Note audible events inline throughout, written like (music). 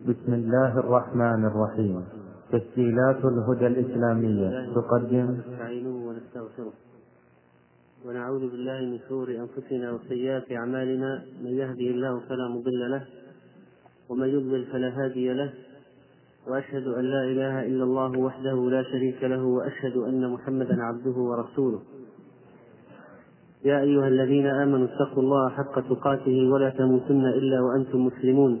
بسم الله الرحمن الرحيم. تسجيلات الهدى الإسلامية. تقدم. نستعينه ونستغفره. ونعوذ بالله من شرور أنفسنا وسيئات أعمالنا. من يهده الله فلا مضل له ومن يضلل فلا هادي له. وأشهد أن لا إله إلا الله وحده لا شريك له وأشهد أن محمدا عبده ورسوله. يا أيها الذين آمنوا اتقوا الله حق تقاته ولا تموتن إلا وأنتم مسلمون.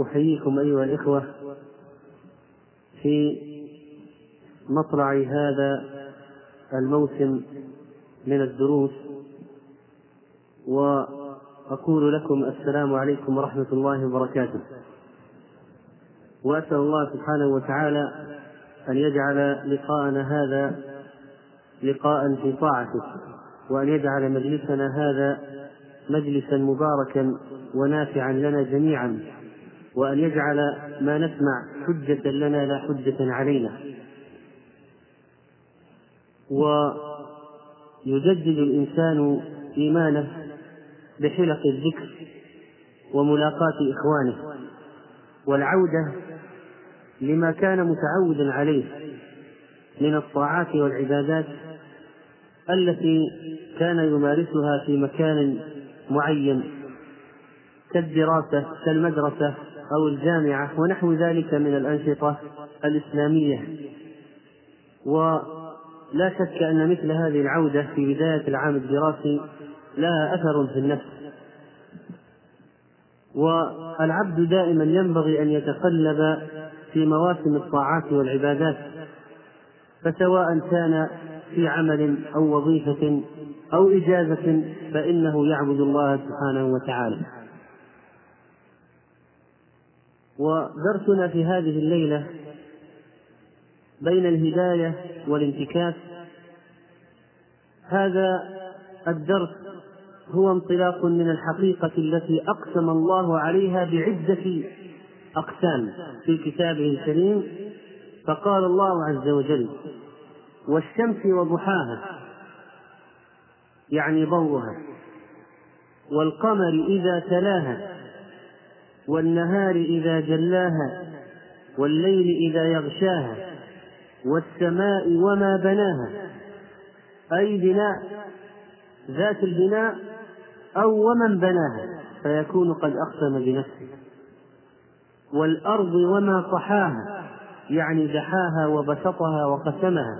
أحييكم أيها الإخوة في مطلع هذا الموسم من الدروس وأقول لكم السلام عليكم ورحمة الله وبركاته. وأسأل الله سبحانه وتعالى أن يجعل لقاءنا هذا لقاء في طاعته وأن يجعل مجلسنا هذا مجلسا مباركا ونافعا لنا جميعا. وأن يجعل ما نسمع حجة لنا لا حجة علينا. ويجدد الإنسان إيمانه بحلق الذكر وملاقاة إخوانه والعودة لما كان متعودا عليه من الطاعات والعبادات التي كان يمارسها في مكان معين كالدراسة كالمدرسة أو الجامعة ونحو ذلك من الأنشطة الإسلامية. ولا شك أن مثل هذه العودة في بداية العام الدراسي لها أثر في النفس. والعبد دائما ينبغي أن يتقلب في مواسم الطاعات والعبادات فسواء كان في عمل أو وظيفة أو إجازة فإنه يعبد الله سبحانه وتعالى. ودرسنا في هذه الليلة بين الهداية والانتكاس. هذا الدرس هو انطلاق من الحقيقة التي أقسم الله عليها بعدة أقسام في كتابه الكريم. فقال الله عز وجل والشمس وضحاها يعني ضوءها والقمر إذا تلاها والنهار إذا جلاها والليل إذا يغشاها والسماء وما بناها. أي بناء؟ ذات البناء أو ومن بناها فيكون قد أقسم بنفسه. والأرض وما طحاها يعني دحاها وبسطها وقسمها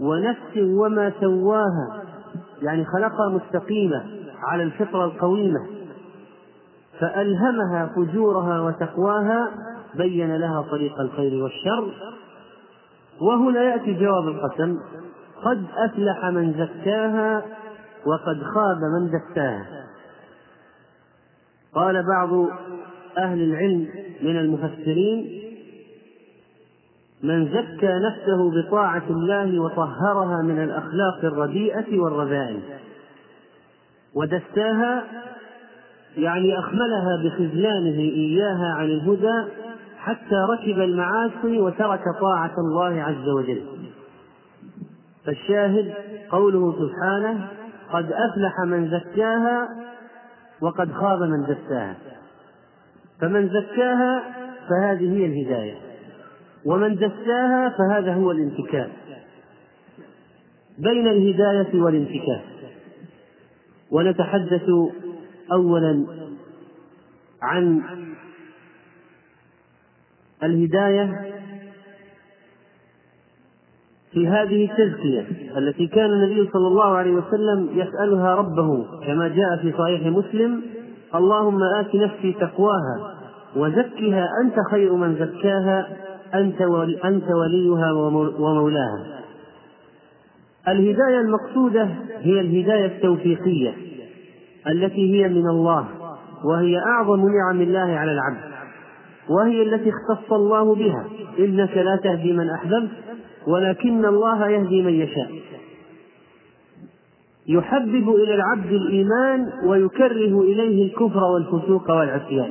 ونفس وما سواها يعني خلقها مستقيمة على الفطرة القويمة. فألهمها فجورها وتقواها بين لها طريق الخير والشر. وهنا يأتي جواب القسم. قد أفلح من زكاها وقد خاب من دساها قال بعض أهل العلم من المفسرين من زكى نفسه بطاعة الله وطهرها من الأخلاق الرديئة والرذائل ودساها يعني أخملها بخذلانه إياها عن الهدى حتى ركب المعاصي وترك طاعة الله عز وجل. فالشاهد قوله سبحانه قد أفلح من زكاها وقد خاب من دساها فمن زكاها فهذه هي الهداية ومن دساها فهذا هو الانتكاس بين الهداية والانتكاس ونتحدث أولا عن الهداية في هذه التزكية التي كان النبي صلى الله عليه وسلم يسألها ربه كما جاء في صحيح مسلم اللهم آت نفسي تقواها وزكها أنت خير من زكاها أنت أنت وليها ومولاها. الهداية المقصودة هي الهداية التوفيقية التي هي من الله وهي أعظم نعم الله على العبد وهي التي اختص الله بها. إنك لا تهدي من أحببت ولكن الله يهدي من يشاء. يحبب إلى العبد الإيمان ويكره إليه الكفر والفسوق والعصيان.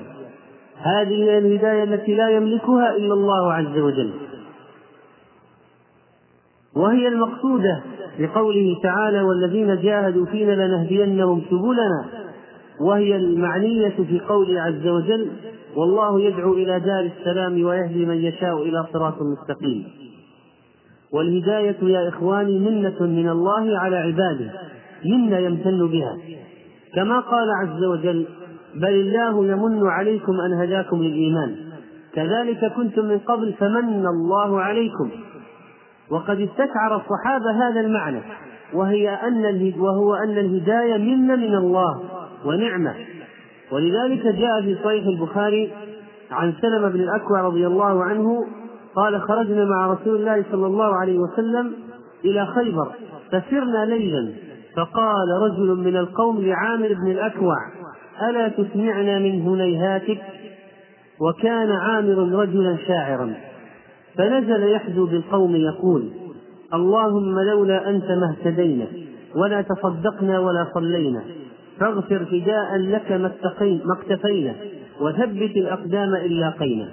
هذه الهداية التي لا يملكها إلا الله عز وجل. وهي المقصودة بقوله تعالى والذين جاهدوا فينا لنهدينهم سبلنا. وهي المعنية في قوله عز وجل والله يدعو إلى دار السلام ويهدي من يشاء إلى صراط مستقيم. والهداية يا إخواني منة من الله على عباده منة يمتن بها. كما قال عز وجل بل الله يمن عليكم أن هداكم للإيمان. كذلك كنتم من قبل فمن الله عليكم. وقد استشعر الصحابة هذا المعنى وهي أن وهو أن الهداية منة من الله ونعمة. ولذلك جاء في صحيح البخاري عن سلمة بن الأكوع رضي الله عنه قال خرجنا مع رسول الله صلى الله عليه وسلم إلى خيبر فسرنا ليلا فقال رجل من القوم لعامر بن الأكوع ألا تسمعنا من هنيهاتك؟ وكان عامر رجلا شاعرا. فنزل يحدو بالقوم يقول اللهم لولا أنت ما اهتدينا ولا تصدقنا ولا صلينا. فاغفر فداء لك ما ما اقتفينا وثبت الأقدام إن لاقينا.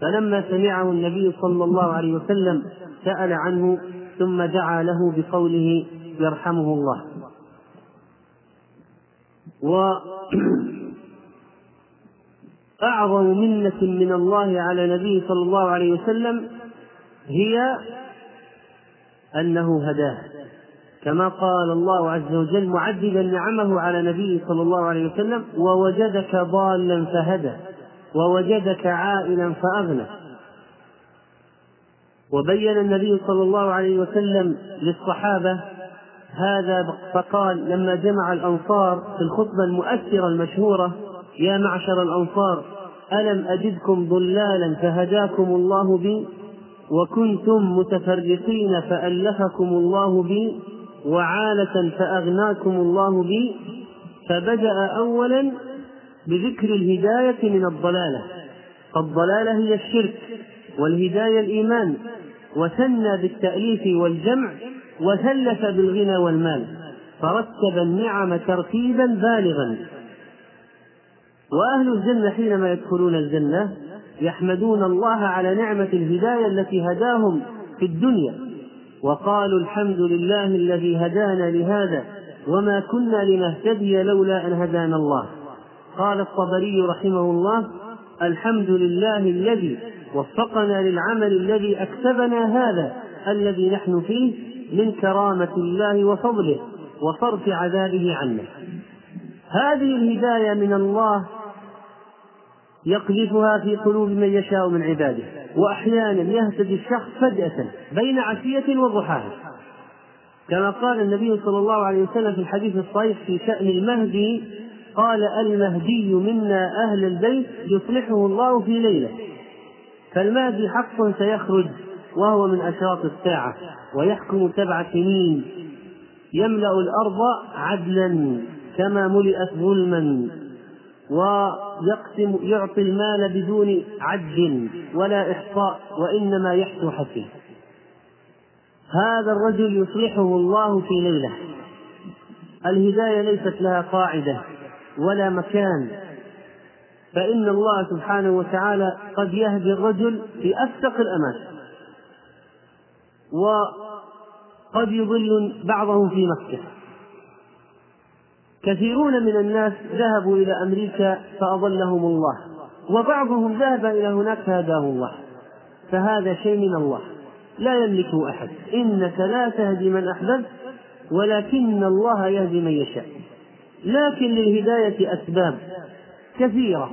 فلما سمعه النبي صلى الله عليه وسلم سأل عنه ثم دعا له بقوله يرحمه الله. وأعظم (clears throat) منة من الله على نبيه صلى الله عليه وسلم هي أنه هداه. كما قال الله عز وجل معددا نعمه على نبيه صلى الله عليه وسلم ووجدك ضالا فهدى ووجدك عائلا فأغنى. وبين النبي صلى الله عليه وسلم للصحابة هذا فقال لما جمع الأنصار في الخطبة المؤثرة المشهورة يا معشر الأنصار ألم أجدكم ضلالا فهداكم الله بي؟ وكنتم متفرقين فألفكم الله بي وعالة فأغناكم الله بي فبدأ أولا بذكر الهداية من الضلالة. فالضلالة هي الشرك والهداية الإيمان وثنى بالتأليف والجمع وثلث بالغنى والمال فرتب النعم ترتيبا بالغا. وأهل الجنة حينما يدخلون الجنة يحمدون الله على نعمة الهداية التي هداهم في الدنيا. وقالوا الحمد لله الذي هدانا لهذا وما كنا لنهتدي لولا أن هدانا الله. قال الطبري رحمه الله الحمد لله الذي وفقنا للعمل الذي أكسبنا هذا الذي نحن فيه من كرامة الله وفضله وصرف عذابه عنا. هذه الهداية من الله يقذفها في قلوب من يشاء من عباده وأحيانا يهتدي الشخص فجأة بين عشية وضحاها. كما قال النبي صلى الله عليه وسلم في الحديث الصحيح في شأن المهدي قال المهدي منا أهل البيت يصلحه الله في ليلة فالمهدي حق سيخرج وهو من أشراط الساعة ويحكم سبع سنين يملأ الأرض عدلا كما ملئت ظلما. ويقسم يعطي المال بدون عد ولا إحصاء وإنما يحسو حسين هذا الرجل يصلحه الله في ليلة. الهداية ليست لها قاعدة ولا مكان. فإن الله سبحانه وتعالى قد يهدي الرجل في أفسق الأماكن. وقد يضل بعضهم في مكة كثيرون من الناس ذهبوا إلى أمريكا فأضلهم الله وبعضهم ذهب إلى هناك فهداه الله. فهذا شيء من الله. لا يملكه أحد. إنك لا تهدي من أحببت ولكن الله يهدي من يشاء. لكن للهداية أسباب كثيرة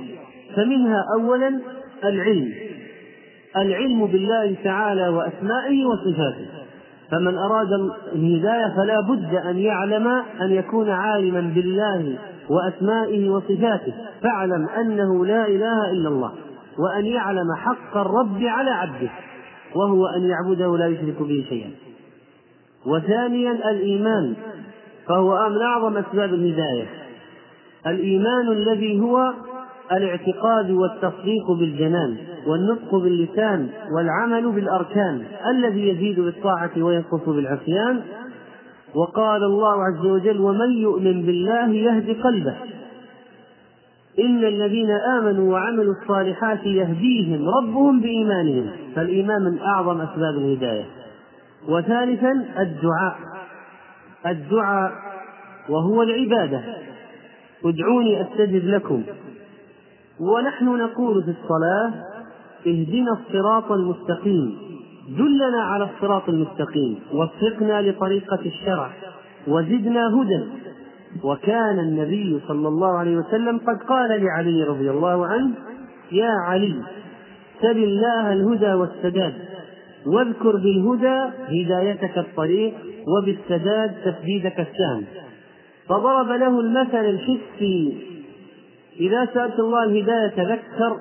فمنها أولا العلم. العلم بالله تعالى وأسمائه وصفاته. فمن أراد الهداية فلا بد أن يعلم أن يكون عالما بالله وأسمائه وصفاته فاعلم أنه لا إله إلا الله وأن يعلم حق الرب على عبده وهو أن يعبده لا يشرك به شيئا. وثانيا الإيمان فهو من أعظم أسباب الهداية الإيمان الذي هو الاعتقاد والتصديق بالجنان والنطق باللسان والعمل بالأركان الذي يزيد بالطاعة وينقص بالعصيان. وقال الله عز وجل ومن يؤمن بالله يهد قلبه. إن الذين آمنوا وعملوا الصالحات يهديهم ربهم بإيمانهم فالإيمان من أعظم أسباب الهداية. وثالثا الدعاء. الدعاء وهو العبادة. ادعوني أستجب لكم. ونحن نقول في الصلاة اهدنا الصراط المستقيم دلنا على الصراط المستقيم وفقنا لطريقة الشرع وزدنا هدى. وكان النبي صلى الله عليه وسلم قد قال لعلي رضي الله عنه يا علي سل الله الهدى والسداد واذكر بالهدى هدايتك الطريق وبالسداد تسديدك السهم. فضرب له المثل الحسي إذا سألت الله الهداية تذكر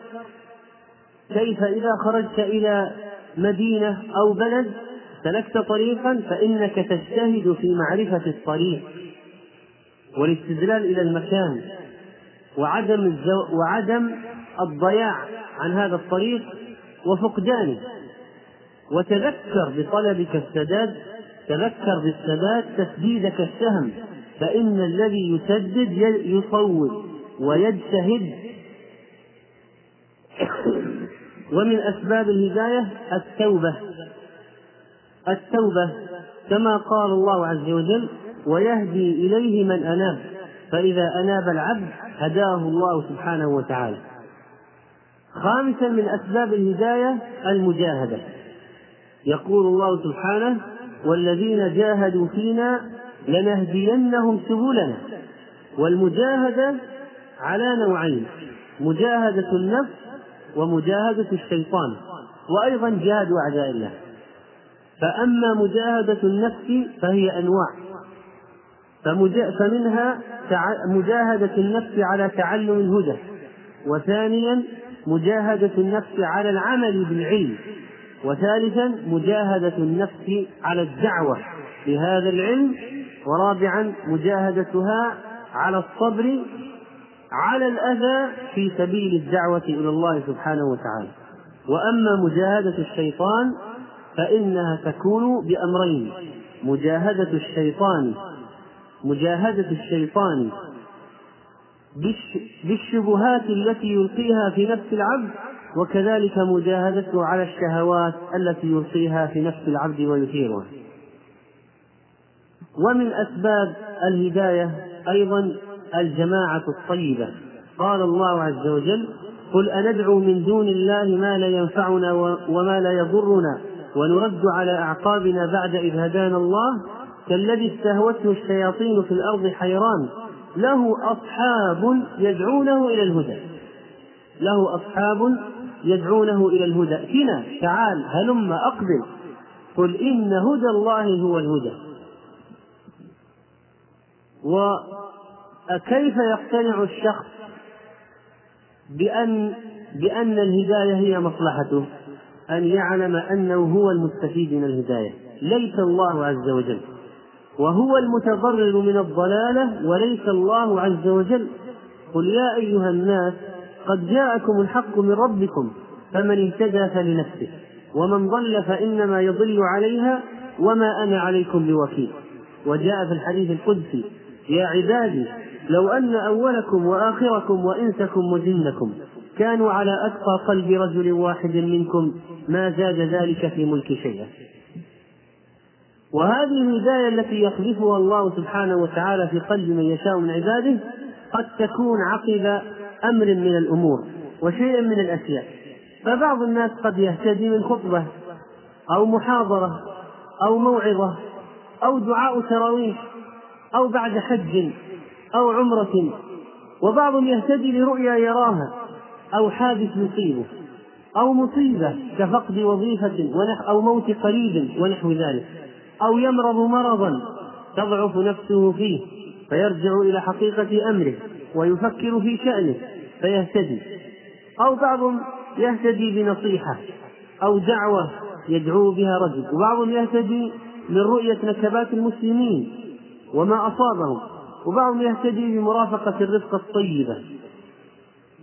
كيف إذا خرجت إلى مدينة أو بلد سلكت طريقا فإنك تجتهد في معرفة الطريق والاستدلال إلى المكان وعدم. وعدم الضياع عن هذا الطريق وفقدانه وتذكر بطلبك السداد تذكر بالسداد تسديدك السهم فإن الذي يسدد يصوب ويجتهد ومن أسباب الهداية التوبة. التوبة كما قال الله عز وجل ويهدي إليه من أناب فإذا أناب العبد هداه الله سبحانه وتعالى. خامسا من أسباب الهداية المجاهدة. يقول الله سبحانه والذين جاهدوا فينا لنهدينهم سبلنا والمجاهدة على نوعين مجاهدة النفس ومجاهدة الشيطان وأيضا جهاد أعداء الله. فأما مجاهدة النفس فهي أنواع. فمنها مجاهدة النفس على تعلم الهدى وثانيا مجاهدة النفس على العمل بالعلم وثالثا مجاهدة النفس على الدعوة بهذا العلم ورابعا مجاهدتها على الصبر على الأذى في سبيل الدعوة إلى الله سبحانه وتعالى. وأما مجاهدة الشيطان فإنها تكون بأمرين مجاهدة الشيطان مجاهدة الشيطان بالشبهات التي يلقيها في نفس العبد وكذلك مجاهدته على الشهوات التي يلقيها في نفس العبد ويثيرها. ومن أسباب الهداية أيضا الجماعة الطيبة. قال الله عز وجل قل أندعو من دون الله ما لا ينفعنا وما لا يضرنا ونرد على أعقابنا بعد إذ هدانا الله كالذي استهوته الشياطين في الأرض حيران له أصحاب يدعونه إلى الهدى. له أصحاب يدعونه إلى الهدى. ائتنا تعال هلم أقبل. قل إن هدى الله هو الهدى. وكيف يقتنع الشخص بأن بأن الهداية هي مصلحته؟ أن يعلم أنه هو المستفيد من الهداية. ليس الله عز وجل. وهو المتضرر من الضلالة وليس الله عز وجل. قل يا أيها الناس قد جاءكم الحق من ربكم فمن اهتدى فلنفسه. ومن ضل فإنما يضل عليها وما أنا عليكم بوكيل. وجاء في الحديث القدسي يا عبادي لو أن أولكم وآخركم وإنسكم وجنكم كانوا على أتقى قلب رجل واحد منكم ما زاد ذلك في ملك شيئا. وهذه الهداية التي يقذفها الله سبحانه وتعالى في قلب من يشاء من عباده قد تكون عقب أمر من الأمور وشيء من الأشياء. فبعض الناس قد يهتدي من خطبة أو محاضرة أو موعظة أو دعاء تراويح أو بعد حج أو عمرة وبعضهم يهتدي لرؤيا يراها أو حادث يصيبه أو مصيبة كفقد وظيفة أو موت قريب ونحو ذلك أو يمرض مرضا تضعف نفسه فيه فيرجع إلى حقيقة أمره ويفكر في شأنه فيهتدي. أو بعضهم يهتدي بنصيحة أو دعوة يدعو بها رجل وبعضهم يهتدي من رؤية نكبات المسلمين وما أصابهم. وبعضهم يهتدي بمرافقة الرفقة الطيبة.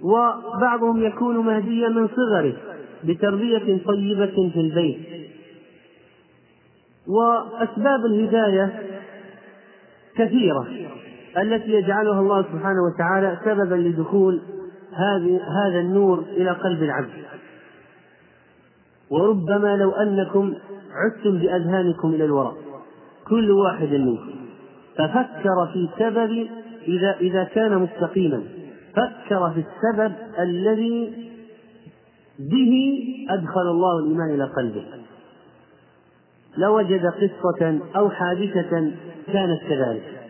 وبعضهم يكون مهديا من صغره بتربية طيبة في البيت. وأسباب الهداية كثيرة التي يجعلها الله سبحانه وتعالى سببا لدخول هذا النور إلى قلب العبد. وربما لو أنكم عدتم بأذهانكم إلى الوراء. كل واحد منكم. ففكر في سبب إذا إذا كان مستقيما. فكر في السبب الذي به أدخل الله الإيمان إلى قلبه. لوجد قصة أو حادثة كانت كذلك.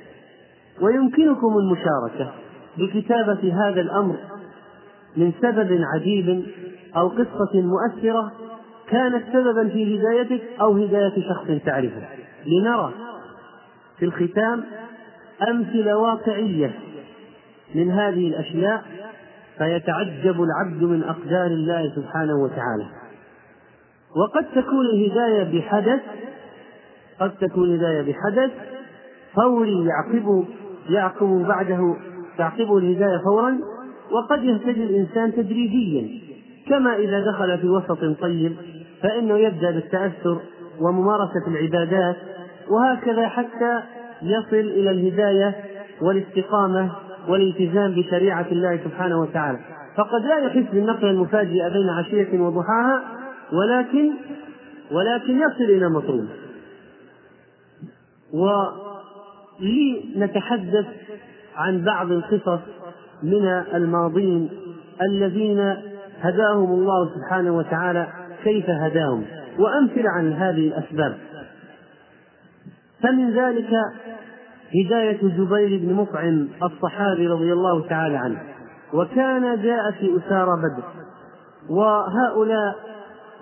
ويمكنكم المشاركة بكتابة هذا الأمر من سبب عجيب أو قصة مؤثرة كانت سببا في هدايتك أو هداية شخص تعرفه. لنرى في الختام أمثلة واقعية من هذه الأشياء فيتعجب العبد من أقدار الله سبحانه وتعالى. وقد تكون الهداية بحدث قد تكون الهداية بحدث فوري يعقب يعقب بعده تعقبه الهداية فورا وقد يهتدي الإنسان تدريجيا. كما إذا دخل في وسط طيب فإنه يبدأ بالتأثر وممارسة العبادات وهكذا حتى يصل إلى الهداية والاستقامة والالتزام بشريعة الله سبحانه وتعالى. فقد لا يحس بالنقلة المفاجئة بين عشية وضحاها ولكن ولكن يصل إلى مطلوب. ولنتحدث عن بعض القصص من الماضين الذين هداهم الله سبحانه وتعالى كيف هداهم. وأمثلة عن هذه الأسباب. فمن ذلك هداية جبير بن مطعم الصحابي رضي الله تعالى عنه. وكان جاء في أسارى بدر. وهؤلاء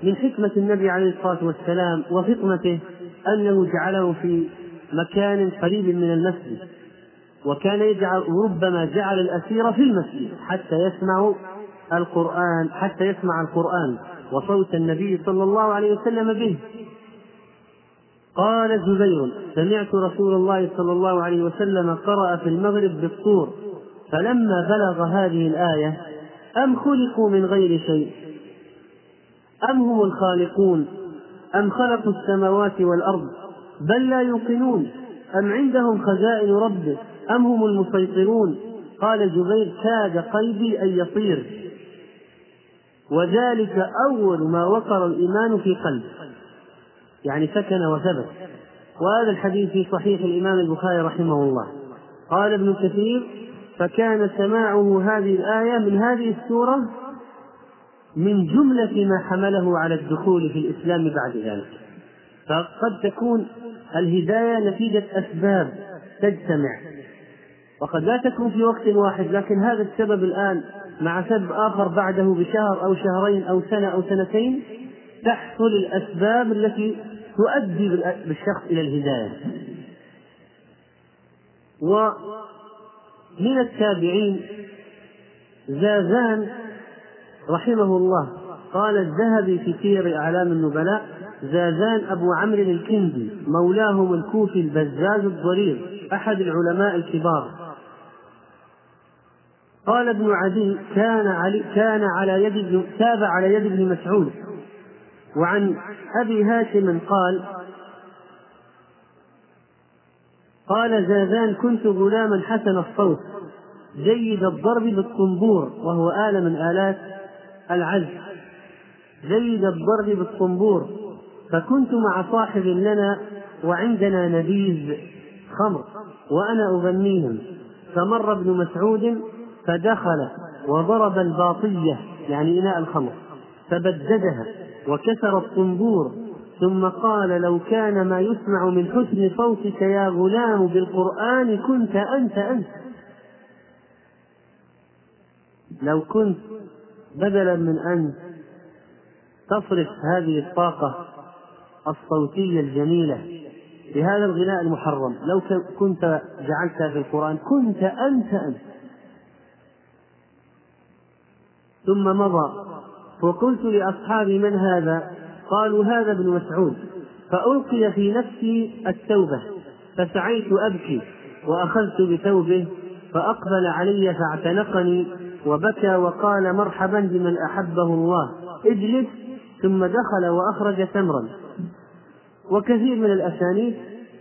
من حكمة النبي عليه الصلاة والسلام وفطنته أنه جعله في مكان قريب من المسجد. وكان يجعل ربما جعل الأسير في المسجد حتى يسمع القرآن حتى يسمع القرآن وصوت النبي صلى الله عليه وسلم به. قال زبير سمعت رسول الله صلى الله عليه وسلم قرأ في المغرب بالطور فلما بلغ هذه الآية أم خلقوا من غير شيء؟ أم هم الخالقون؟ أم خلقوا السماوات والأرض؟ بل لا يوقنون. أم عندهم خزائن ربه؟ أم هم المسيطرون؟ قال جبير كاد قلبي أن يطير. وذلك أول ما وقر الإيمان في قلبه. يعني سكن وثبت. وهذا الحديث في صحيح الإمام البخاري رحمه الله. قال ابن كثير فكان سماعه هذه الآية من هذه السورة من جملة ما حمله على الدخول في الإسلام بعد ذلك. فقد تكون الهداية نتيجة أسباب تجتمع. وقد لا تكون في وقت واحد لكن هذا السبب الآن مع سبب آخر بعده بشهر أو شهرين أو سنة أو سنتين تحصل الأسباب التي تؤدي بالشخص إلى الهداية. ومن التابعين زازان رحمه الله. قال الذهبي في سير أعلام النبلاء زازان أبو عمرو الكندي مولاهم الكوفي البزاز الضرير أحد العلماء الكبار. قال ابن عدي كان علي كان على يد تابع على يد ابن مسعود. وعن أبي هاشم قال قال زازان كنت غلاما حسن الصوت جيد الضرب بالطنبور وهو آلة من آلات العزف. جيد الضرب بالطنبور فكنت مع صاحب لنا وعندنا نبيذ خمر وأنا أغنيهم. فمر ابن مسعود فدخل وضرب الباطية يعني إناء الخمر فبددها. وكسر الطنبور. ثم قال لو كان ما يسمع من حسن صوتك يا غلام بالقرآن كنت أنت أنت. لو كنت بدلا من أن تصرف هذه الطاقة الصوتية الجميلة بهذا الغناء المحرم لو كنت جعلتها في القرآن كنت أنت أنت. ثم مضى وقلت لأصحابي من هذا؟ قالوا هذا ابن مسعود. فألقي في نفسي التوبة فسعيت أبكي وأخذت بثوبه فأقبل علي فاعتنقني وبكى وقال مرحبا بمن أحبه الله اجلس ثم دخل وأخرج تمرا. وكثير من الأسانيد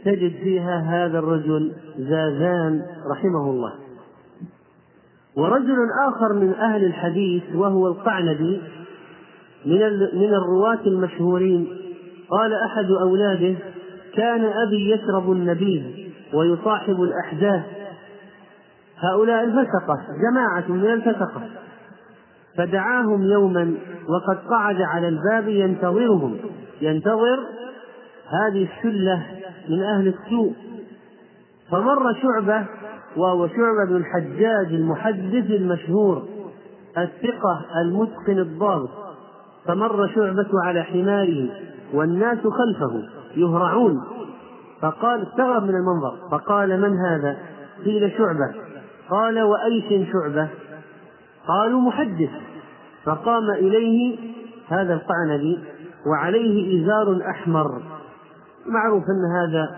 تجد فيها هذا الرجل زازان رحمه الله. ورجل آخر من أهل الحديث وهو القعنبي من من الرواة المشهورين. قال أحد أولاده كان أبي يشرب النبيذ ويصاحب الأحداث هؤلاء الفسقة جماعة من الفسقة. فدعاهم يوما وقد قعد على الباب ينتظرهم. ينتظر هذه الشلة من أهل السوء. فمر شعبة وهو شعبة بن الحجاج المحدث المشهور الثقة المتقن الضابط. فمر شعبة على حماره والناس خلفه يهرعون. فقال استغرب من المنظر. فقال من هذا؟ قيل شعبة. قال وأيش شعبة؟ قالوا محدث. فقام إليه هذا القعنبي وعليه إزار أحمر. معروف أن هذا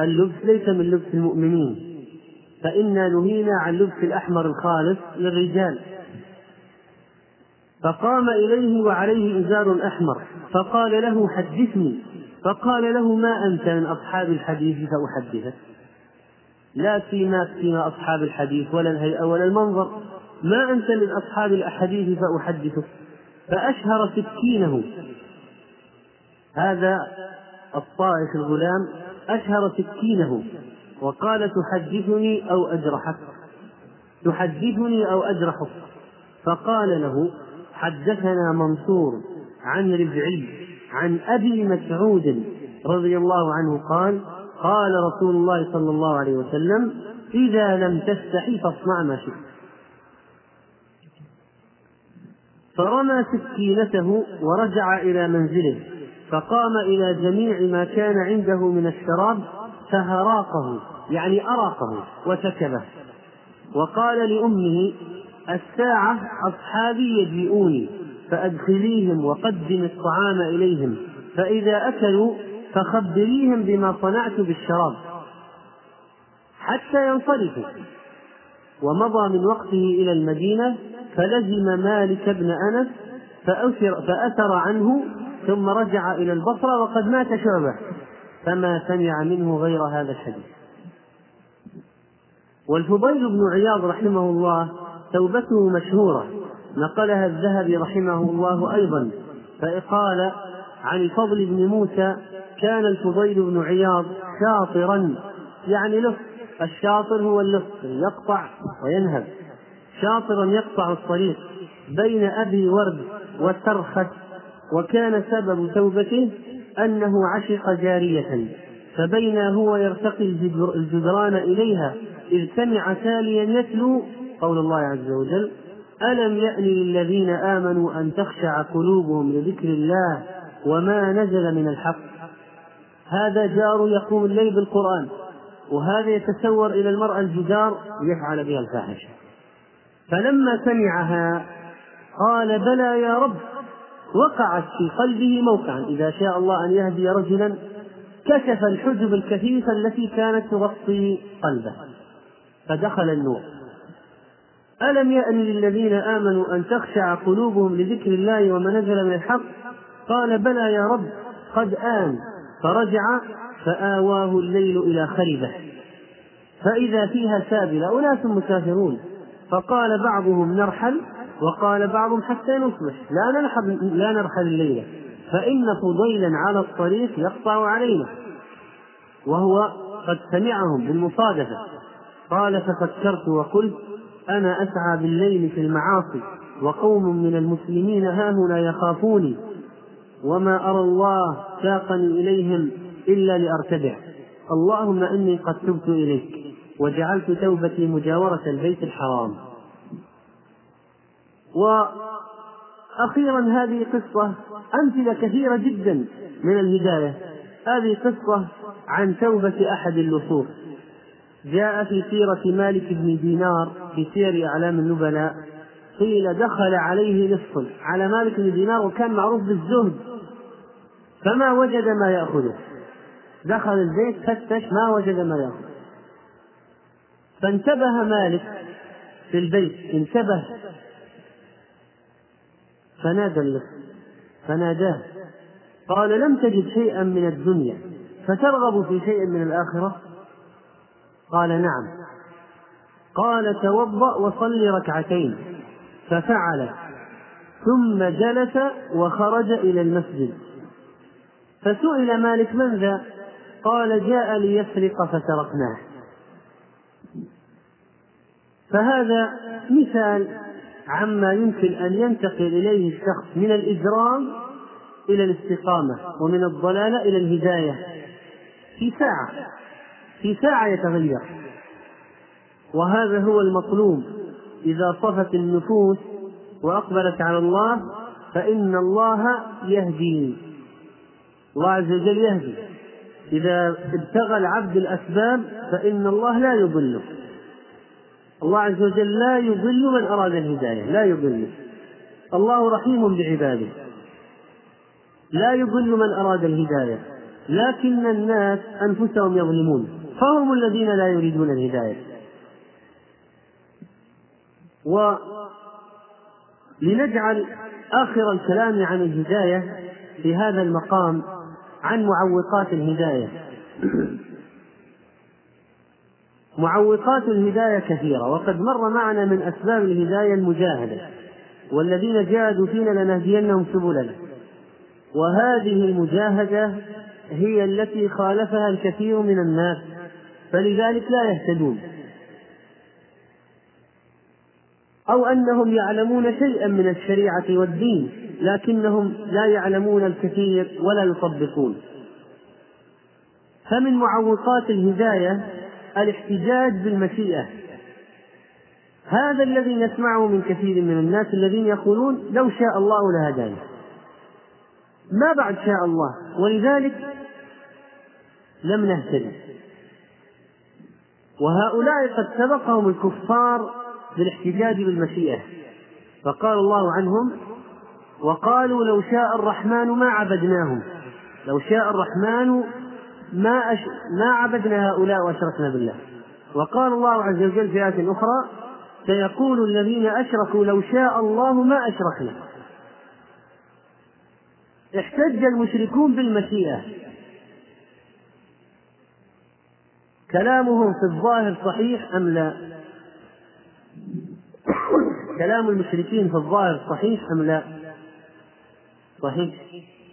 اللبس ليس من لبس المؤمنين. فإنا نهينا عن لبس الأحمر الخالص للرجال. فقام إليه وعليه إزار أحمر فقال له حدثني فقال له ما أنت من أصحاب الحديث فأحدثك. لا سيماك فيما أصحاب الحديث ولا الهيئة ولا المنظر. ما أنت من أصحاب الأحاديث فأحدثك. فأشهر سكينه. هذا الطائف الغلام أشهر سكينه وقال تحدثني أو أجرحك. تحدثني أو أجرحك. فقال له حدثنا منصور عن ربعي عن أبي مسعود رضي الله عنه قال قال رسول الله صلى الله عليه وسلم إذا لم تستحي فاصنع ما شئت. فرمى سكينته ورجع إلى منزله فقام إلى جميع ما كان عنده من الشراب فهراقه يعني أراقه وسكبه. وقال لأمه الساعة أصحابي يجيئوني فأدخليهم وقدم الطعام إليهم فإذا أكلوا فخبريهم بما صنعت بالشراب حتى ينصرفوا. ومضى من وقته إلى المدينة فلزم مالك بن أنس فأثر, فأثر عنه ثم رجع إلى البصرة وقد مات شعبة فما سمع منه غير هذا الحديث. والفضيل بن عياض رحمه الله توبته مشهورة. نقلها الذهبي رحمه الله أيضا. فقال عن الفضل بن موسى كان الفضيل بن عياض شاطرا. يعني لص الشاطر هو اللص يقطع وينهب. شاطرا يقطع الطريق بين أبي ورد وترخس وكان سبب توبته أنه عشق جارية. فبينا هو يرتقي الجدران إليها سمع تاليا يتلو قول الله عز وجل ألم يأن للذين آمنوا أن تخشع قلوبهم لذكر الله وما نزل من الحق؟ هذا جار يقوم الليل بالقرآن وهذا يتسور إلى المرأة الجدار ليفعل بها الفاحشة. فلما سمعها قال بلى يا رب وقعت في قلبه موقعا. إذا شاء الله أن يهدي رجلا كشف الحجب الكثيفة التي كانت تغطي قلبه فدخل النور. ألم يأن للذين آمنوا أن تخشع قلوبهم لذكر الله وما نزل من الحق؟ قال بلى يا رب قد آن. فرجع فآواه الليل إلى خربة. فإذا فيها سابلة أناس مسافرون. فقال بعضهم نرحل وقال بعضهم حتى نصبح. لا نرحل لا نرحل الليلة فإن فضيلا على الطريق يقطع علينا. وهو قد سمعهم بالمصادفة. قال ففكرت وقلت أنا أسعى بالليل في المعاصي وقوم من المسلمين هاهنا يخافوني وما أرى الله ساقني إليهم إلا لأرتدع. اللهم إني قد تبت إليك وجعلت توبتي مجاورة البيت الحرام. وأخيرا هذه قصة أمثلة كثيرة جدا من الهداية. هذه قصة عن توبة أحد اللصوص جاء في سيرة مالك بن دينار في سير أعلام النبلاء. قيل دخل عليه نصف. على مالك بن دينار وكان معروف بالزهد. فما وجد ما يأخذه. دخل البيت فتش ما وجد ما يأخذ فانتبه مالك في البيت. انتبه. فنادى اللص فناداه. قال لم تجد شيئا من الدنيا فترغب في شيء من الآخرة؟ قال نعم. قال توضأ وصل ركعتين. ففعل. ثم جلس وخرج إلى المسجد. فسئل مالك من ذا؟ قال جاء ليسرق فتركناه. فهذا مثال عما يمكن أن ينتقل إليه الشخص من الإجرام إلى الاستقامة ومن الضلالة إلى الهداية. في ساعة. في ساعة يتغير. وهذا هو المطلوب. إذا صفت النفوس وأقبلت على الله فإن الله يهدي. الله عز وجل يهدي. إذا ابتغى العبد الأسباب فإن الله لا يضله. الله عز وجل لا يضل من أراد الهداية لا يضله. الله رحيم بعباده. لا يضل من أراد الهداية. لكن الناس أنفسهم يظلمون. فهم الذين لا يريدون الهداية. ولنجعل آخر الكلام عن الهداية في هذا المقام عن معوقات الهداية. معوقات الهداية كثيرة وقد مر معنا من أسباب الهداية المجاهدة والذين جاهدوا فينا لنهدينهم سبلنا. وهذه المجاهدة هي التي خالفها الكثير من الناس فلذلك لا يهتدون. أو أنهم يعلمون شيئا من الشريعة والدين لكنهم لا يعلمون الكثير ولا يطبقون. فمن معوقات الهداية الاحتجاج بالمشيئة. هذا الذي نسمعه من كثير من الناس الذين يقولون لو شاء الله لهدانا. ما بعد شاء الله ولذلك لم نهتدي. وهؤلاء قد سبقهم الكفار بالاحتجاج بالمشيئة فقال الله عنهم وقالوا لو شاء الرحمن ما عبدناهم. لو شاء الرحمن ما أش... ما عبدنا هؤلاء وأشركنا بالله. وقال الله عز وجل في آية أخرى سيقول الذين أشركوا لو شاء الله ما أشركنا. احتج المشركون بالمشيئة كلامهم في الظاهر صحيح أم لا؟ كلام المشركين في الظاهر صحيح أم لا؟ صحيح.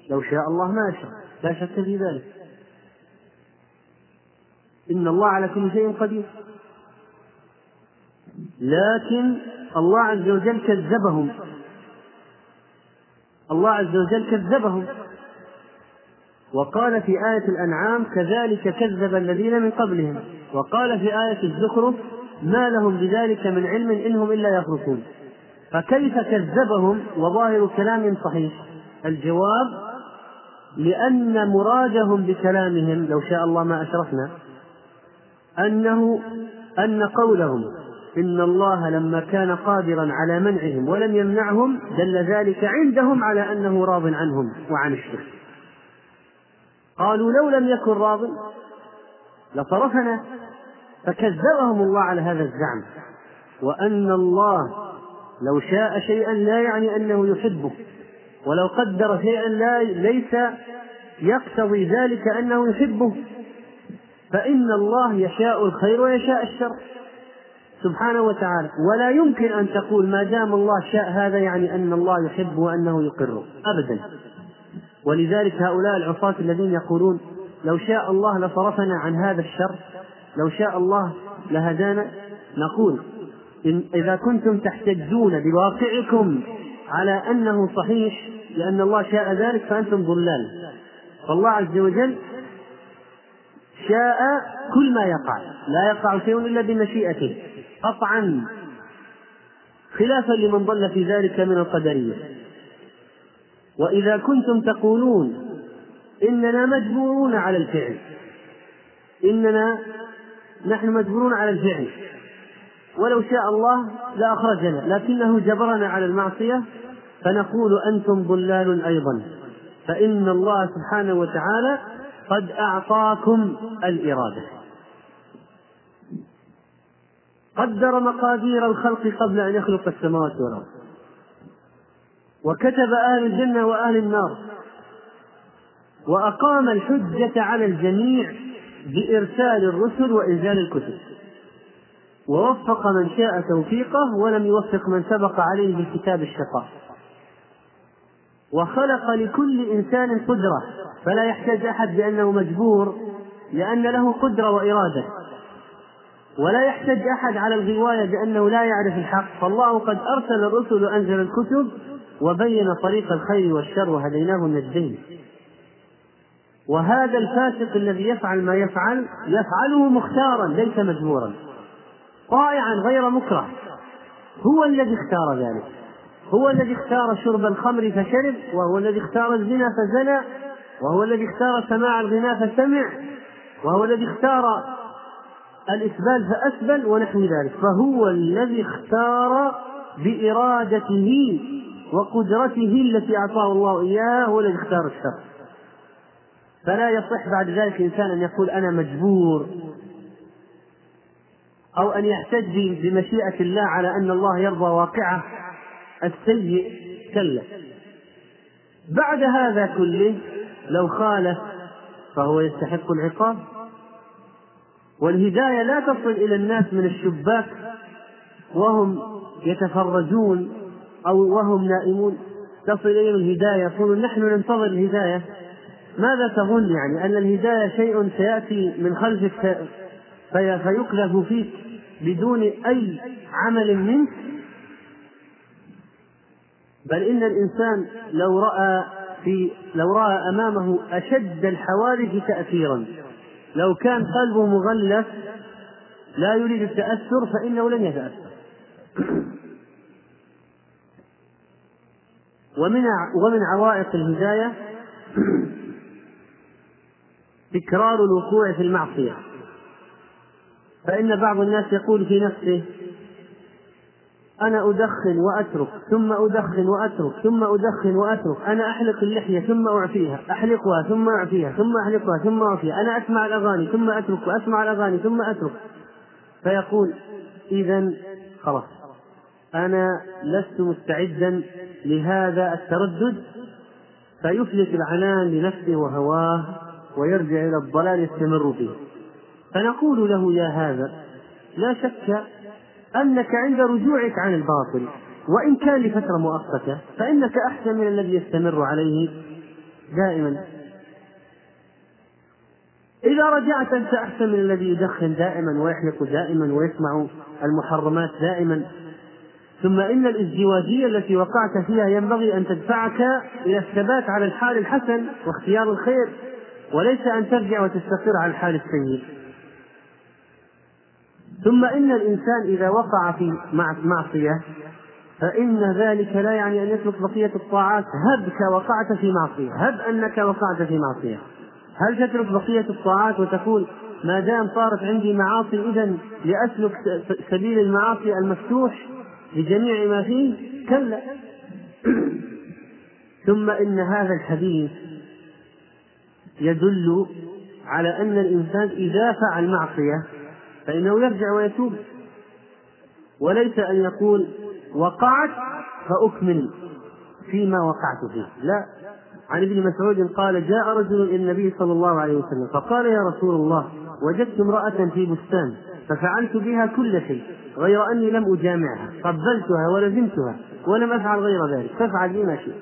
لو شاء الله ما أشرك لا شك في ذلك. إن الله على كل شيء قدير. لكن الله عز وجل كذبهم. الله عز وجل كذبهم. وقال في آية الأنعام كذلك كذب الذين من قبلهم. وقال في آية الزخرف ما لهم بذلك من علم إنهم إلا يخرصون فكيف كذبهم وظاهر كلام صحيح؟ الجواب لأن مرادهم بكلامهم لو شاء الله ما أشرفنا أنه أن قولهم إن الله لما كان قادرا على منعهم ولم يمنعهم دل ذلك عندهم على أنه راض عنهم وعن الشرك. قالوا لو لم يكن راض لصرفنا فكذبهم الله على هذا الزعم وأن الله لو شاء شيئا لا يعني أنه يحبه ولو قدر شيئا لا ليس يقتضي ذلك أنه يحبه. فإن الله يشاء الخير ويشاء الشر سبحانه وتعالى. ولا يمكن أن تقول ما دام الله شاء هذا يعني أن الله يحب وأنه يقره أبدا. ولذلك هؤلاء العصاة الذين يقولون لو شاء الله لصرفنا عن هذا الشر لو شاء الله لهدانا نقول إن إذا كنتم تحتجون بواقعكم على أنه صحيح لأن الله شاء ذلك فأنتم ضلال. فالله عز وجل شاء كل ما يقع. لا يقع شيء إلا بمشيئته. قطعا. خلافا لمن ضل في ذلك من القدرية. وإذا كنتم تقولون إننا مجبورون على الفعل. إننا نحن مجبورون على الفعل. ولو شاء الله لأخرجنا. لكنه جبرنا على المعصية فنقول أنتم ضلال أيضا. فإن الله سبحانه وتعالى قد أعطاكم الإرادة. قدر مقادير الخلق قبل أن يخلق السماوات والأرض. وكتب أهل الجنة وأهل النار. وأقام الحجة على الجميع بإرسال الرسل وإنزال الكتب. ووفق من شاء توفيقه ولم يوفق من سبق عليه بالكتاب الشقاء. وخلق لكل إنسان قدرة فلا يحتاج أحد بأنه مجبور لأن له قدرة وإرادة. ولا يحتج أحد على الغواية بأنه لا يعرف الحق. فالله قد أرسل الرسل وأنزل الكتب وبين طريق الخير والشر وهديناه النجدين وهذا الفاسق الذي يفعل ما يفعل يفعله مختارا ليس مجبورا. طائعا غير مكره. هو الذي اختار ذلك. هو الذي اختار شرب الخمر فشرب وهو الذي اختار الزنا فزنى وهو الذي اختار سماع الغناء فسمع وهو الذي اختار الإسبال فأسبل ونحو ذلك. فهو الذي اختار بإرادته وقدرته التي أعطاه الله إياه هو الذي اختار الشر. فلا يصح بعد ذلك إنسان أن يقول أنا مجبور. أو أن يحتج بمشيئة الله على أن الله يرضى واقعه السيء كلا بعد هذا كله لو خالف فهو يستحق العقاب. والهداية لا تصل إلى الناس من الشباك وهم يتفرجون أو وهم نائمون. تصل إليهم الهداية يقولون نحن ننتظر الهداية. ماذا تظن يعني؟ أن الهداية شيء سيأتي من خلفك فيكلف فيك. بدون أي عمل منك. بل إن الإنسان لو رأى في لو رأى أمامه أشد الحوادث تأثيرا. لو كان قلبه مغلف لا يريد التأثر فإنه لن يتأثر. (clears throat) ومن ومن عوائق الهداية (clears throat) تكرار الوقوع في المعصية. فإن بعض الناس يقول في نفسه أنا أدخن وأترك ثم أدخن وأترك ثم أدخن وأترك أنا أحلق اللحية ثم أعفيها أحلقها ثم أعفيها ثم أحلقها ثم أعفيها أنا أسمع الأغاني ثم أترك وأسمع الأغاني ثم أترك. فيقول إذا خلاص أنا لست مستعدا لهذا التردد فيفلت العنان لنفسه وهواه ويرجع إلى الضلال يستمر فيه. فنقول له يا هذا لا شك أنك عند رجوعك عن الباطل وإن كان لفترة مؤقتة فإنك أحسن من الذي يستمر عليه دائما. إذا رجعت أنت أحسن من الذي يدخن دائما ويحلق دائما ويسمع المحرمات دائما. ثم إن الازدواجية التي وقعت فيها ينبغي أن تدفعك إلى الثبات على الحال الحسن واختيار الخير وليس أن ترجع وتستقر على الحال السيء. ثم إن الإنسان إذا وقع في معصية فإن ذلك لا يعني أن يترك بقية الطاعات. هبك وقعت في معصية. هب أنك وقعت في معصية. هل تترك بقية الطاعات وتقول ما دام صارت عندي معاصي إذا لأسلك سبيل المعاصي المفتوح بجميع ما فيه؟ كلا. (clears throat) ثم إن هذا الحديث يدل على أن الإنسان إذا فعل معصية فإنه يرجع ويتوب. وليس أن يقول وقعت فأكمل فيما وقعت فيه. لا. عن ابن مسعود قال جاء رجل إلى النبي صلى الله عليه وسلم فقال يا رسول الله وجدت امرأة في بستان ففعلت بها كل شيء غير أني لم أجامعها قبلتها ولزمتها ولم أفعل غير ذلك فافعل بي ما شئت.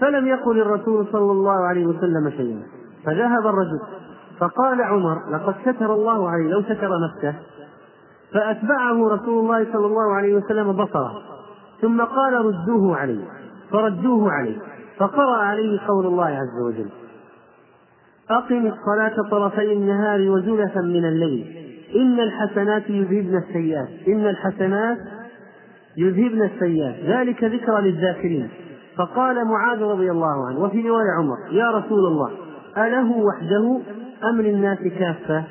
فلم يقل الرسول صلى الله عليه وسلم شيئا. فذهب الرجل فقال عمر لقد ستر الله عليه لو ستر نفسه. فأتبعه رسول الله صلى الله عليه وسلم بصره ثم قال ردوه عليه فردوه عليه فقرأ عليه قول الله عز وجل أقم الصلاة طرفي النهار وزلفا من الليل إن الحسنات يذهبن السيئات إن الحسنات يذهبن السيئات ذلك ذكرى للذاكرين. فقال معاذ رضي الله عنه وفي رواية عمر يا رسول الله أله وحده أم للناس كافة؟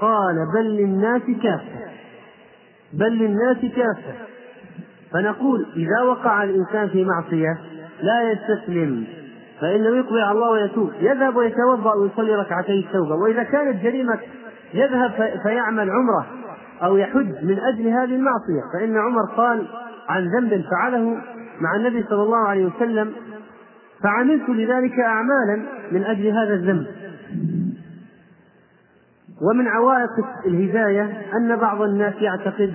قال بل للناس كافة. بل للناس كافة. فنقول إذا وقع الإنسان في معصية لا يستسلم فإنه يقبل على الله ويتوب يذهب ويتوضأ ويصلي ركعتي التوبة. وإذا كانت جريمة يذهب فيعمل عمرة أو يحج من أجل هذه المعصية. فإن عمر قال عن ذنب فعله مع النبي صلى الله عليه وسلم فعملت لذلك أعمالا من أجل هذا الذنب. ومن عوائق الهداية أن بعض الناس يعتقد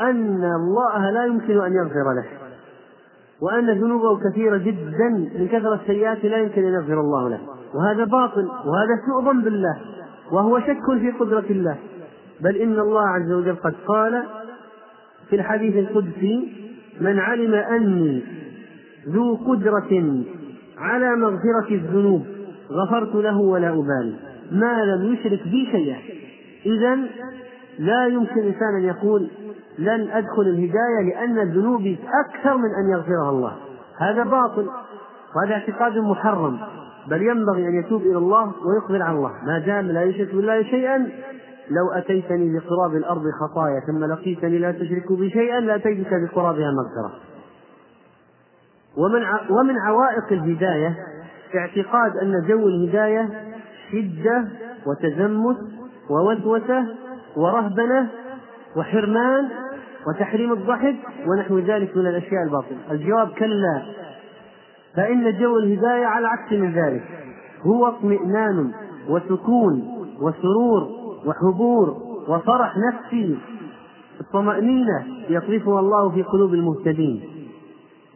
أن الله لا يمكن أن يغفر له وأن ذنوبه كثيرة جدا من كثرة السيئات لا يمكن أن يغفر الله له. وهذا باطل وهذا سوء ظن بالله وهو شك في قدرة الله. بل إن الله عز وجل قد قال في الحديث القدسي من علم أني ذو قدرة على مغفرة الذنوب. غفرت له ولا أبالي. ما لم يشرك بي شيئا. إذا لا يمكن إنسان أن يقول لن أدخل الهداية لأن ذنوبي أكثر من أن يغفرها الله. هذا باطل. وهذا اعتقاد محرم. بل ينبغي أن يتوب إلى الله ويقبل على الله. ما دام لا يشرك بالله شيئا لو أتيتني بقراب الأرض خطايا ثم لقيتني لا تشرك بي شيئا لأتيتك بقرابها مغفرة. ومن ومن عوائق الهداية اعتقاد أن جو الهداية شدة وتزمت ووسوسة ورهبنة وحرمان وتحريم الضحك ونحو ذلك من الأشياء الباطلة. الجواب كلا فإن جو الهداية على عكس من ذلك. هو اطمئنان وسكون وسرور وحبور وفرح نفسي الطمأنينة يطرفها الله في قلوب المهتدين.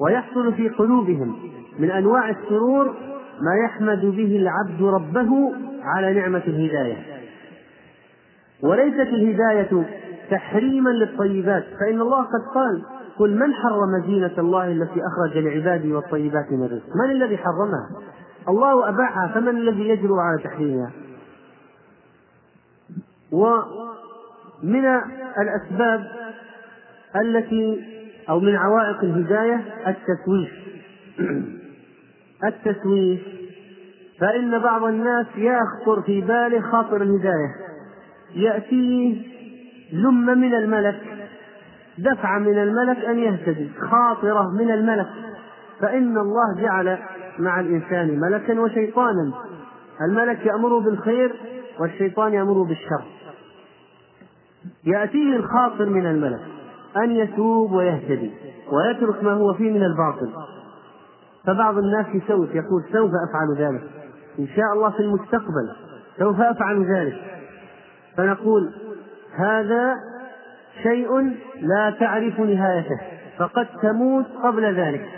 ويحصل في قلوبهم من أنواع السرور ما يحمد به العبد ربه على نعمة الهداية. وليست الهداية تحريما للطيبات فإن الله قد قال قل من حرم زينة الله التي أخرج لعباده والطيبات من الرزق من الذي حرمها؟ الله أباحها فمن الذي يجرؤ على تحريمها؟ ومن الأسباب التي أو من عوائق الهداية التسويف. (clears throat) التسويف. فإن بعض الناس يخطر في باله خاطر الهداية. يأتيه لم من الملك. دفعة من الملك أن يهتدي. خاطرة من الملك. فإن الله جعل مع الإنسان ملكا وشيطانا. الملك يأمره بالخير والشيطان يأمره بالشر. يأتيه الخاطر من الملك. أن يتوب ويهتدي ويترك ما هو فيه من الباطل. فبعض الناس يسوف يقول سوف أفعل ذلك. إن شاء الله في المستقبل سوف أفعل ذلك. فنقول هذا شيء لا تعرف نهايته فقد تموت قبل ذلك.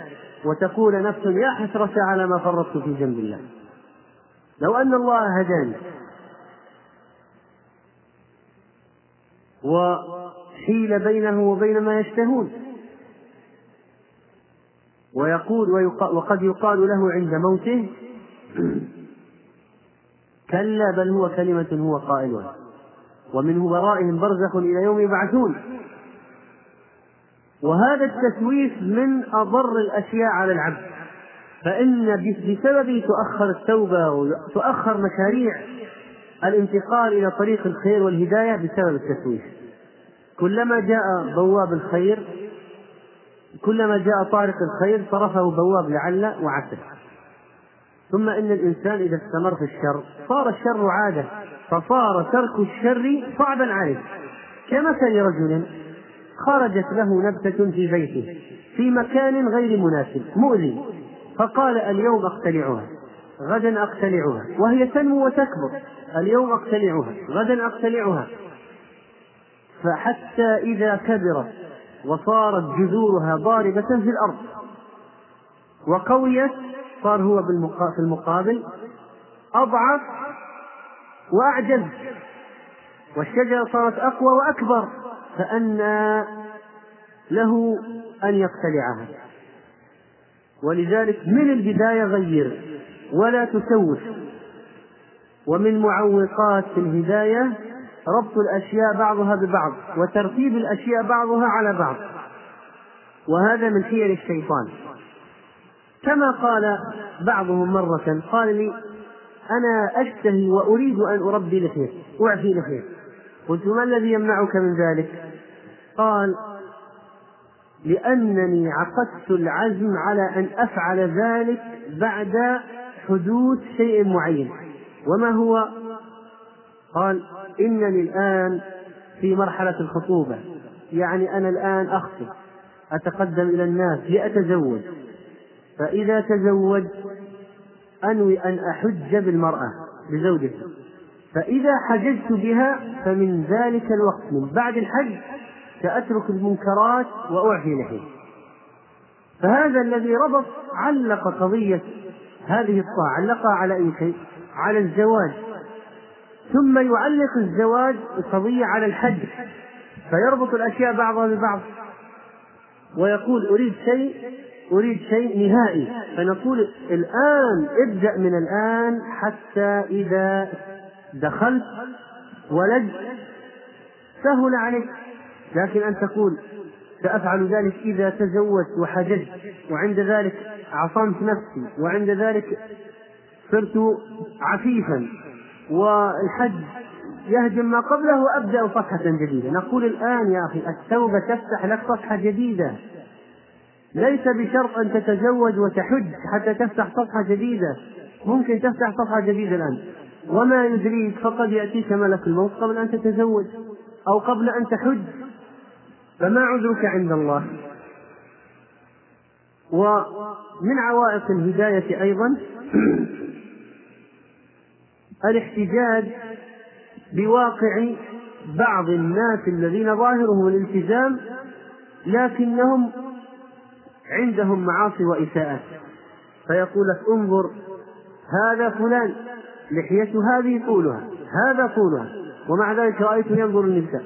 وتقول نفس يا حسرة على ما فرطت في جنب الله. لو أن الله هداني. وحيل بينه وبين ما يشتهون. ويقول وقد يقال له عند موته كلا بل هو كلمة هو قائلها ومن ورائهم برزخ إلى يوم يبعثون. وهذا التسويف من أضر الأشياء على العبد. فإن بسببه تؤخر التوبة وتؤخر مشاريع الانتقال إلى طريق الخير والهداية بسبب التسويف. كلما جاء بواب الخير كلما جاء طارق الخير صرفه بواب لعل وعسى ثم إن الإنسان إذا استمر في الشر صار الشر عادة فصار ترك الشر صعبا عليه. كمثل رجل خرجت له نبتة في بيته في مكان غير مناسب مؤذي فقال اليوم اقتلعها غدا اقتلعها وهي تنمو وتكبر. اليوم اقتلعها غدا اقتلعها فحتى إذا كبرت وصارت جذورها ضاربة في الأرض وقويت صار هو في المقابل أضعف وأعجز. والشجرة صارت أقوى وأكبر فأنى له أن يقتلعها. ولذلك من البداية غير ولا تسوف ومن معوقات الهداية ربط الأشياء بعضها ببعض وترتيب الأشياء بعضها على بعض. وهذا من حيل الشيطان. كما قال بعضهم مرة قال لي أنا أشتهي وأريد أن أربي لحية أعفي لحية قلت ما الذي يمنعك من ذلك؟ قال لأنني عقدت العزم على أن أفعل ذلك بعد حدوث شيء معين. وما هو؟ قال إنني الآن في مرحلة الخطوبة. يعني أنا الآن أخطب أتقدم إلى الناس لأتزوج. فإذا تزوجت أنوي أن أحج بالمرأة بزوجتي فإذا حججت بها فمن ذلك الوقت من بعد الحج سأترك المنكرات وأعفي لحية فهذا الذي ربط علق قضية هذه الطاعة علقها على أي شيء؟ على الزواج. ثم يعلق الزواج القضية على الحج. فيربط الأشياء بعضها ببعض. ويقول أريد شيء أريد شيء نهائي. فنقول الآن ابدأ من الآن حتى إذا دخلت ولد سهل عليك. لكن أن تقول سأفعل ذلك إذا تزوجت وحججت وعند ذلك عصمت نفسي وعند ذلك صرت عفيفا. والحج يهجم ما قبله وأبدأ صفحة جديدة. نقول الآن يا أخي التوبة تفتح لك صفحة جديدة. ليس بشرط أن تتزوج وتحج حتى تفتح صفحة جديدة. ممكن تفتح صفحة جديدة الآن. وما يدريك فقد يأتيك ملك الموت قبل أن تتزوج أو قبل أن تحج. فما عذرك عند الله؟ ومن عوائق الهداية أيضا الاحتجاج بواقع بعض الناس الذين ظاهرهم الالتزام لكنهم عندهم معاصي وإساءات فيقول لك انظر هذا فلان لحيته هذه طولها هذا طولها ومع ذلك رأيته ينظر النساء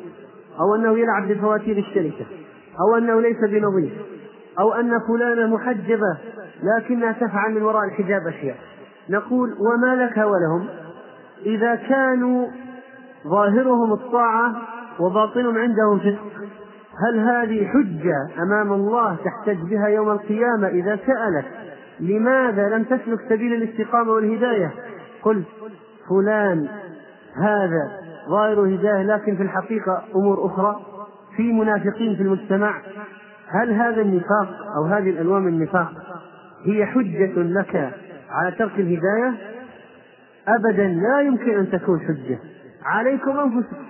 أو أنه يلعب بفواتير الشركة أو أنه ليس بنظيف أو أن فلانة محجبة لكنها تفعل من وراء الحجاب أشياء. نقول وما لك ولهم؟ إذا كانوا ظاهرهم الطاعة وباطن عندهم فسق هل هذه حجة أمام الله تحتج بها يوم القيامة إذا سألك لماذا لم تسلك سبيل الاستقامة والهداية؟ قلت فلان هذا ظاهر هداية لكن في الحقيقة أمور أخرى في منافقين في المجتمع. هل هذا النفاق أو هذه الألوان من النفاق هي حجة لك على ترك الهداية؟ أبدا لا يمكن أن تكون حجة. عليكم أنفسكم.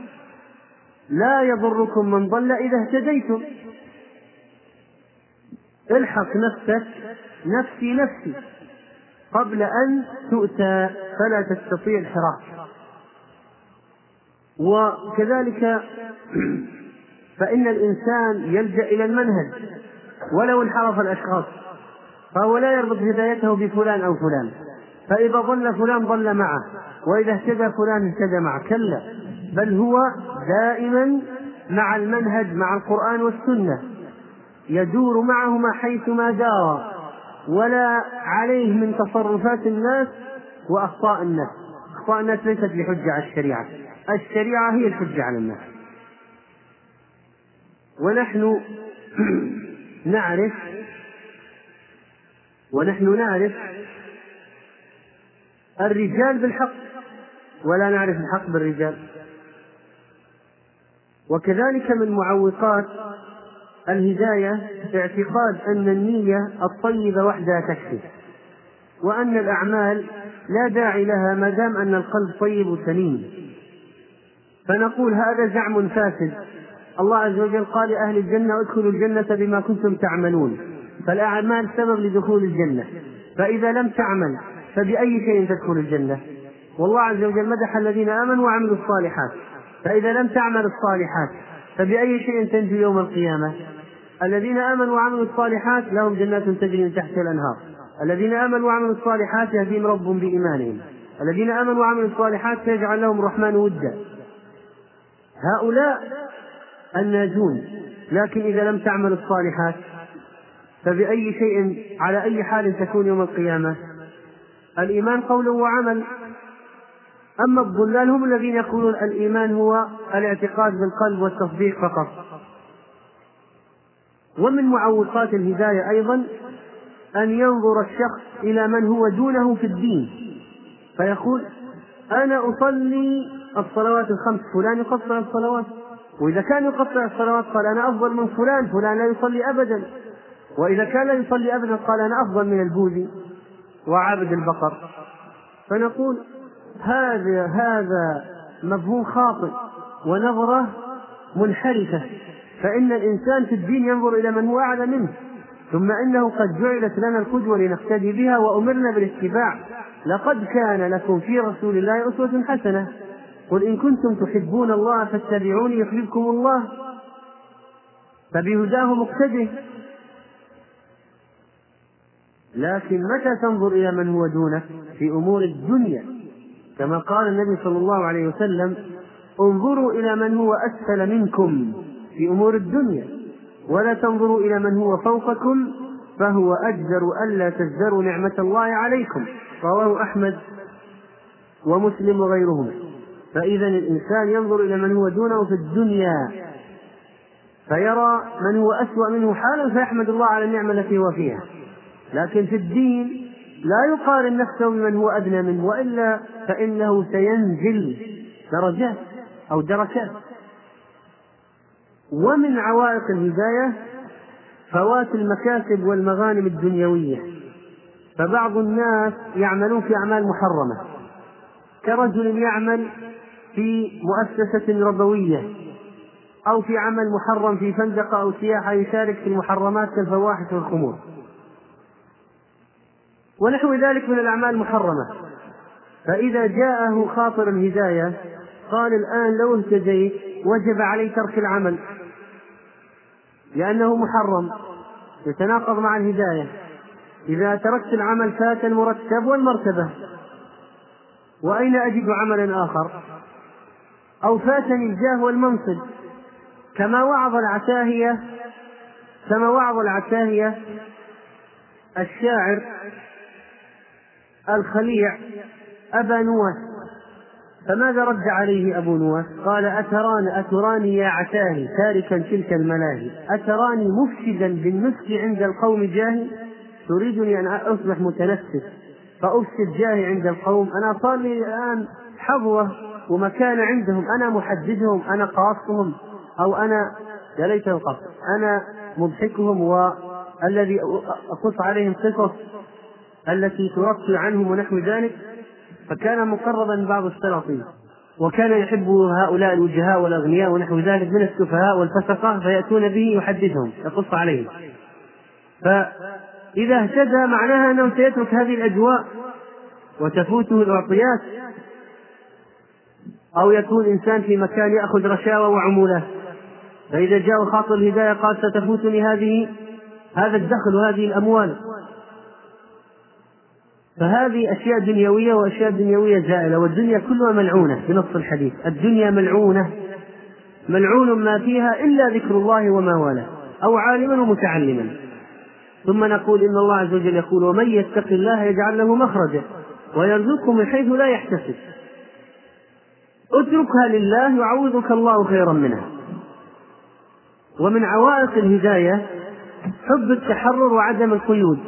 لا يضركم من ضل إذا اهتديتم. الحق نفسك نفسي نفسي. قبل أن تؤتى فلا تستطيع الحراك وكذلك (clears throat) فإن الإنسان يلجأ إلى المنهج. ولو انحرف الأشخاص. فهو لا يربط هدايته بفلان أو فلان. فإذا ضل فلان ضل معه وإذا اهتدى فلان اهتدى معه. كلا بل هو دائما مع المنهج مع القرآن والسنة. يدور معهما حيثما دار ولا عليه من تصرفات الناس وأخطاء الناس. أخطاء الناس ليست بحجة على الشريعة. الشريعة هي الحجة على الناس. ونحن (clears throat) نعرف ونحن نعرف الرجال بالحق. ولا نعرف الحق بالرجال. وكذلك من معوقات الهداية اعتقاد أن النية الطيبة وحدها تكفي. وأن الأعمال لا داعي لها ما دام أن القلب طيب وسليم. فنقول هذا زعم فاسد. الله عز وجل قال لأهل الجنة ادخلوا الجنة بما كنتم تعملون. فالأعمال سبب لدخول الجنة. فإذا لم تعمل فبأي شيء تدخل الجنة؟ والله عز وجل مدح الذين آمنوا وعملوا الصالحات. فإذا لم تعمل الصالحات فبأي شيء تنجو يوم القيامة؟ الذين آمنوا وعملوا الصالحات لهم جنات تجري من تحتها الأنهار. الذين آمنوا وعملوا الصالحات يهديهم ربهم بإيمانهم. الذين آمنوا وعملوا الصالحات سيجعل لهم الرحمن ودا. هؤلاء الناجون. لكن إذا لم تعمل الصالحات فبأي شيء على أي حال تكون يوم القيامة؟ الإيمان قول وعمل. أما الضلال هم الذين يقولون الإيمان هو الاعتقاد بالقلب والتصديق فقط. ومن معوقات الهداية أيضا أن ينظر الشخص إلى من هو دونه في الدين. فيقول أنا أصلي الصلوات الخمس فلان يقصر الصلوات. وإذا كان يقطع الصلوات قال أنا أفضل من فلان فلان لا يصلي أبدا. وإذا كان لا يصلي أبدا قال أنا أفضل من البوذي. وعابد البقر. فنقول هذا هذا مفهوم خاطئ ونظرة منحرفة. فإن الإنسان في الدين ينظر إلى من هو أعلى منه. ثم إنه قد جعلت لنا القدوة لنقتدي بها وأمرنا بالاتباع. لقد كان لكم في رسول الله أسوة حسنة. قل إن كنتم تحبون الله فاتبعوني يحببكم الله. فبهداه مقتده. لكن متى تنظر إلى من هو دونك في أمور الدنيا؟ كما قال النبي صلى الله عليه وسلم انظروا إلى من هو أسفل منكم في أمور الدنيا ولا تنظروا إلى من هو فوقكم فهو أجدر ألا تزدروا نعمة الله عليكم. رواه أحمد ومسلم وغيرهما. فإذا الإنسان ينظر إلى من هو دونه في الدنيا فيرى من هو أسوأ منه حالا فيحمد الله على النعمة التي هو فيها. لكن في الدين لا يقارن نفسه بمن هو أدنى منه وإلا فإنه سينزل درجات أو دركات. ومن عوائق الهداية فوات المكاسب والمغانم الدنيوية. فبعض الناس يعملون في أعمال محرمة. كرجل يعمل في مؤسسة ربوية أو في عمل محرم في فندقة أو سياحة يشارك في المحرمات كالفواحش والخمور. ونحو ذلك من الأعمال المحرمة فإذا جاءه خاطر الهداية قال الآن لو اهتديت وجب علي ترك العمل. لأنه محرم يتناقض مع الهداية. إذا تركت العمل فات المرتب والمرتبة وأين أجد عملا آخر؟ أو فاتني الجاه والمنصب. كما وعظ العتاهية كما وعظ العتاهية الشاعر الخليع أبا نواس. فماذا رد عليه أبو نواس؟ قال أتراني أتراني يا عتاهي تاركا تلك الملاهي. أتراني مفسدا بالنسك عند القوم جاهي؟ تريدني أن أصبح متنفس. فأفسد جاهي عند القوم. أنا صار لي الآن حظوة ومكان عندهم. أنا محددهم. أنا قاصهم. أو أنا يا ليت القصد. أنا مضحكهم والذي أقص عليهم قصص التي ترقي عنهم ونحو ذلك فكان مقربا بعض السلاطين وكان يحب هؤلاء الوجهاء والأغنياء ونحو ذلك من السفهاء والفسقة فيأتون به يحدثهم يقص عليهم. فإذا اهتدى معناها أنه سيترك هذه الأجواء وتفوته الأعطيات أو يكون إنسان في مكان يأخذ رشاوى وعمولات فإذا جاء خاطر الهداية قال ستفوتني هذه هذا الدخل وهذه الأموال. فهذه أشياء دنيوية وأشياء دنيوية زائلة والدنيا كلها ملعونة بنص الحديث. الدنيا ملعونة ملعون ما فيها إلا ذكر الله وما والاه أو عالما ومتعلما. ثم نقول إن الله عز وجل يقول ومن يتق الله يجعل له مخرجا ويرزقه من حيث لا يحتسب. اتركها لله يعوضك الله خيرا منها. ومن عوائق الهداية حب التحرر وعدم القيود.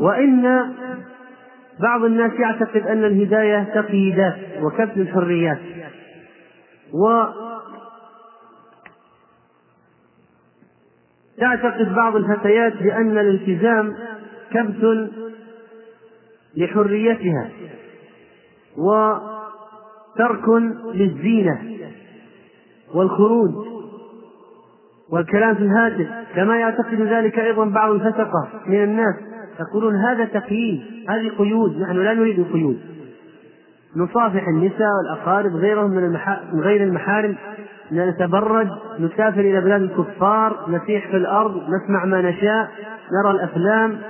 وإن بعض الناس يعتقد أن الهداية تقييدات وكبت الحريات. و تعتقد بعض الفتيات بأن الالتزام كبت لحريتها وترك للزينة والخروج والكلام في الهاتف كما يعتقد ذلك أيضا بعض الفسقة من الناس. يقولون هذا تقييد هذه قيود نحن لا نريد القيود نصافح النساء والأقارب غيرهم من, المحا... غير المحارم نتبرج نسافر إلى بلاد الكفار نسيح في الأرض نسمع ما نشاء نرى الأفلام.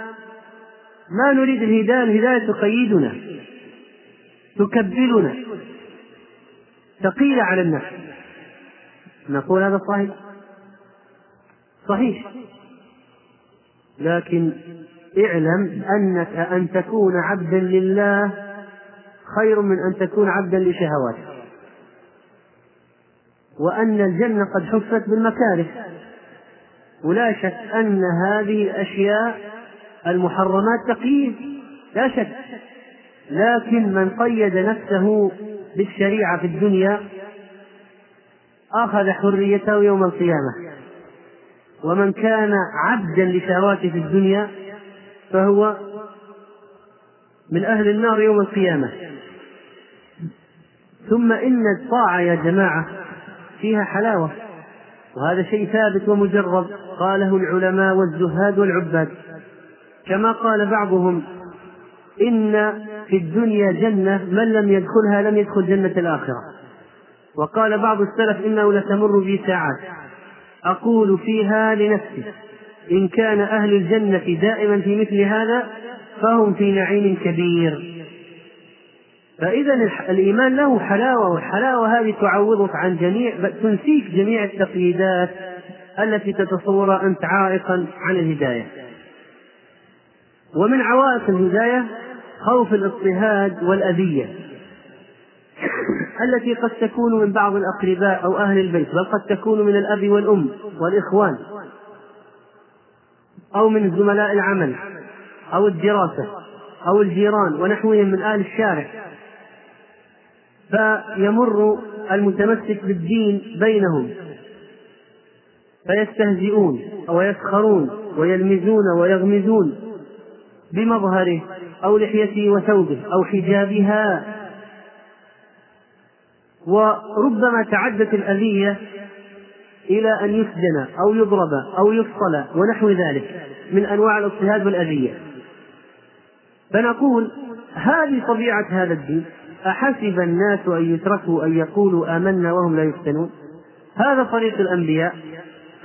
ما نريد الهداية الهداية تقيدنا تكبلنا. ثقيلة على النفس نقول هذا صحيح؟ صحيح. لكن اعلم أنك أن تكون عبدا لله خير من أن تكون عبدا لشهواتك. وأن الجنة قد حفت بالمكاره. ولا شك أن هذه الأشياء المحرمات تقييد لا شك. لكن من قيد نفسه بالشريعة في الدنيا أخذ حريته يوم القيامة. ومن كان عبدا لشهواته في الدنيا فهو من أهل النار يوم القيامة. ثم إن الطاعة يا جماعة فيها حلاوة وهذا شيء ثابت ومجرب قاله العلماء والزهاد والعباد. كما قال بعضهم إن في الدنيا جنة من لم يدخلها لم يدخل جنة الآخرة. وقال بعض السلف إنه لتمر بي ساعات. أقول فيها لنفسي. إن كان أهل الجنة دائما في مثل هذا فهم في نعيم كبير. فإذا الإيمان له حلاوة والحلاوة هذه تعوضك عن جميع تنسيك جميع التقييدات التي تتصورها أنت عائقا عن الهداية. ومن عوائق الهداية خوف الاضطهاد والأذية (coughs) التي قد تكون من بعض الأقرباء أو أهل البيت بل قد تكون من الأب والأم والإخوان. أو من زملاء العمل أو الدراسة أو الجيران ونحوهم من أهل الشارع. فيمر المتمسك بالدين بينهم فيستهزئون ويسخرون ويلمزون ويغمزون بمظهره أو لحيته وثوبه أو حجابها. وربما تعدت الأذية إلى أن يسجن أو يضرب أو يفصل ونحو ذلك من أنواع الاضطهاد والأذية. فنقول هذه طبيعة هذا الدين. أحسب الناس أن يتركوا أن يقولوا آمنا وهم لا يفتنون؟ هذا طريق الأنبياء.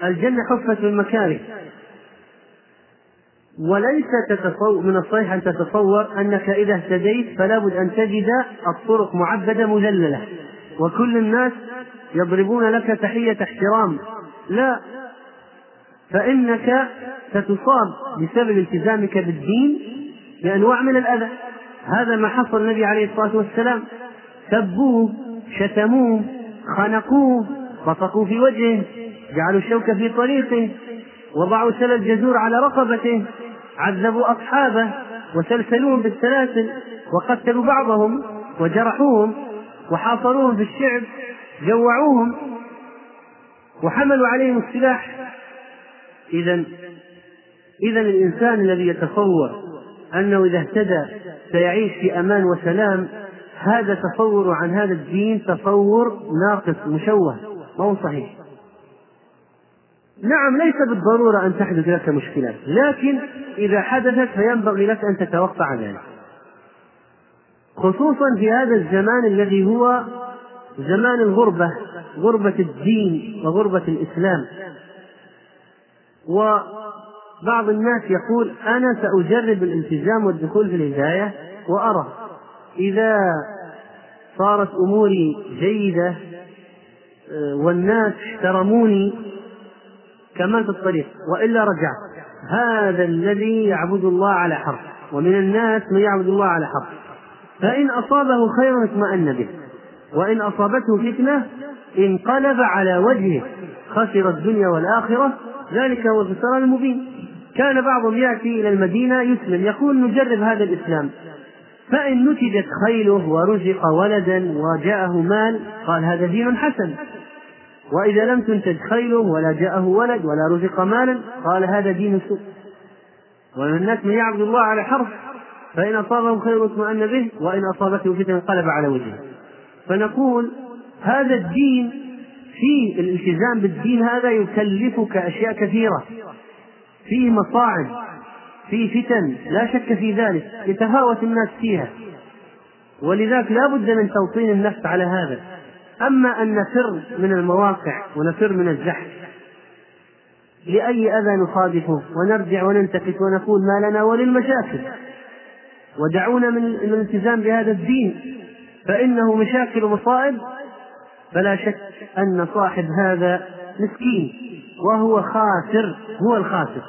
الجنة حفت بالمكاره وليس تتصور من الصحيح أن تتصور أنك إذا اهتديت فلا بد أن تجد الطرق معبدة مذللة. وكل الناس يضربون لك تحية احترام. لا. فإنك ستصاب بسبب التزامك بالدين بأنواع من الأذى. هذا ما حصل النبي عليه الصلاة والسلام. سبوه شتموه خنقوه بصقوا في وجهه جعلوا الشوك في طريقه وضعوا سل الجزور على رقبته عذبوا أصحابه وسلسلوهم بالسلاسل وقتلوا بعضهم وجرحوهم وحاصروهم في الشعب. جوعوهم وحملوا عليهم السلاح. إذا إذا الإنسان الذي يتصور أنه إذا اهتدى سيعيش في أمان وسلام هذا تصور عن هذا الدين تصور ناقص مشوه. ما هو صحيح. نعم ليس بالضرورة أن تحدث لك مشكلات لكن إذا حدثت فينبغي لك أن تتوقع ذلك. خصوصا في هذا الزمان الذي هو زمان الغربة غربة الدين وغربة الإسلام. وبعض الناس يقول أنا سأجرب الالتزام والدخول في الهداية وأرى. إذا صارت أموري جيدة آه، والناس احترموني كملت الطريق وإلا رجعت. هذا الذي يعبد الله على حرف ومن الناس من يعبد الله على حرف. فإن أصابه خير اطمأن به. وإن أصابته فتنة انقلب على وجهه خسر الدنيا والآخرة ذلك هو الخسران المبين. كان بعضهم يأتي إلى المدينة يسلم يقول نجرب هذا الإسلام. فإن نتجت خيله ورزق ولدا وجاءه مال قال هذا دين حسن. وإذا لم تنتج خيله ولا جاءه ولد ولا رزق مالا قال هذا دين سوء ومن الناس من يعبد الله على حرف فإن أصابه خير اطمأن به وإن أصابته فتنة انقلب على وجهه. فنقول هذا الدين في الالتزام بالدين هذا يكلفك أشياء كثيرة. فيه مصاعب فيه فتن لا شك في ذلك يتفاوت الناس فيها. ولذلك لا بد من توطين النفس على هذا. أما أن نفر من المواقع ونفر من الزحف لأي أذى نصادفه؟ ونرجع وننتقد ونقول ما لنا وللمشاكل. ودعونا من الالتزام بهذا الدين. فإنه مشاكل ومصائب فلا شك أن صاحب هذا مسكين وهو خاسر هو الخاسر.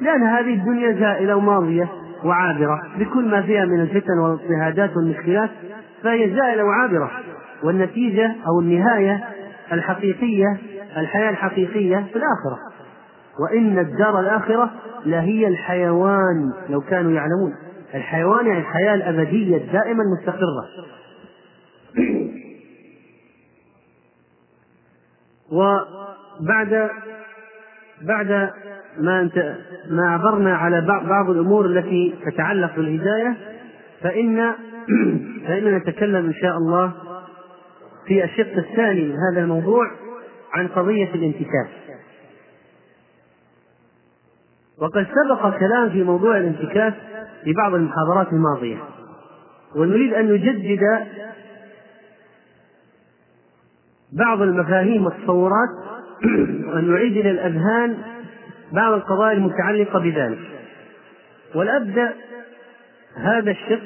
لأن هذه الدنيا زائلة وماضية وعابرة بكل ما فيها من الفتن والاضطهادات والمشكلات فهي زائلة وعابرة. والنتيجة أو النهاية الحقيقية الحياة الحقيقية في الآخرة. وإن الدار الآخرة لهي الحيوان لو كانوا يعلمون. الحيوان يعني الحياة الأبدية الدائمة المستقرة. (coughs) وبعد بعد ما انت ما عبرنا على بعض الأمور التي تتعلق بالهداية فإن (coughs) فاننا نتكلم إن شاء الله في الشق الثاني من هذا الموضوع عن قضية الانتكاس. وقد سبق كلام في موضوع الانتكاس في بعض المحاضرات الماضية ونريد أن نجدد بعض المفاهيم والتصورات (clears throat) وأن نعيد إلى الأذهان بعض القضايا المتعلقة بذلك. ولأبدأ هذا الشق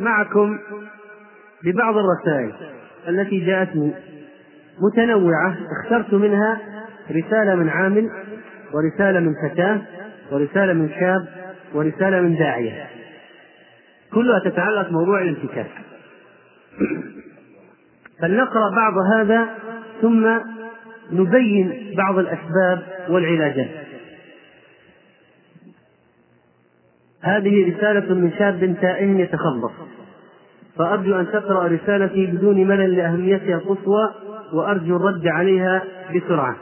معكم ببعض الرسائل التي جاءتني متنوعة اخترت منها رسالة من عامل ورسالة من فتاة ورسالة من شاب ورسالة من داعية. كلها تتعلق بموضوع الانتكاس. (clears throat) فلنقرأ بعض هذا ثم نبين بعض الأسباب والعلاجات. هذه رسالة من شاب تائم يتخبط. فأرجو أن تقرأ رسالتي بدون ملل لأهميتها القصوى وأرجو الرد عليها بسرعة.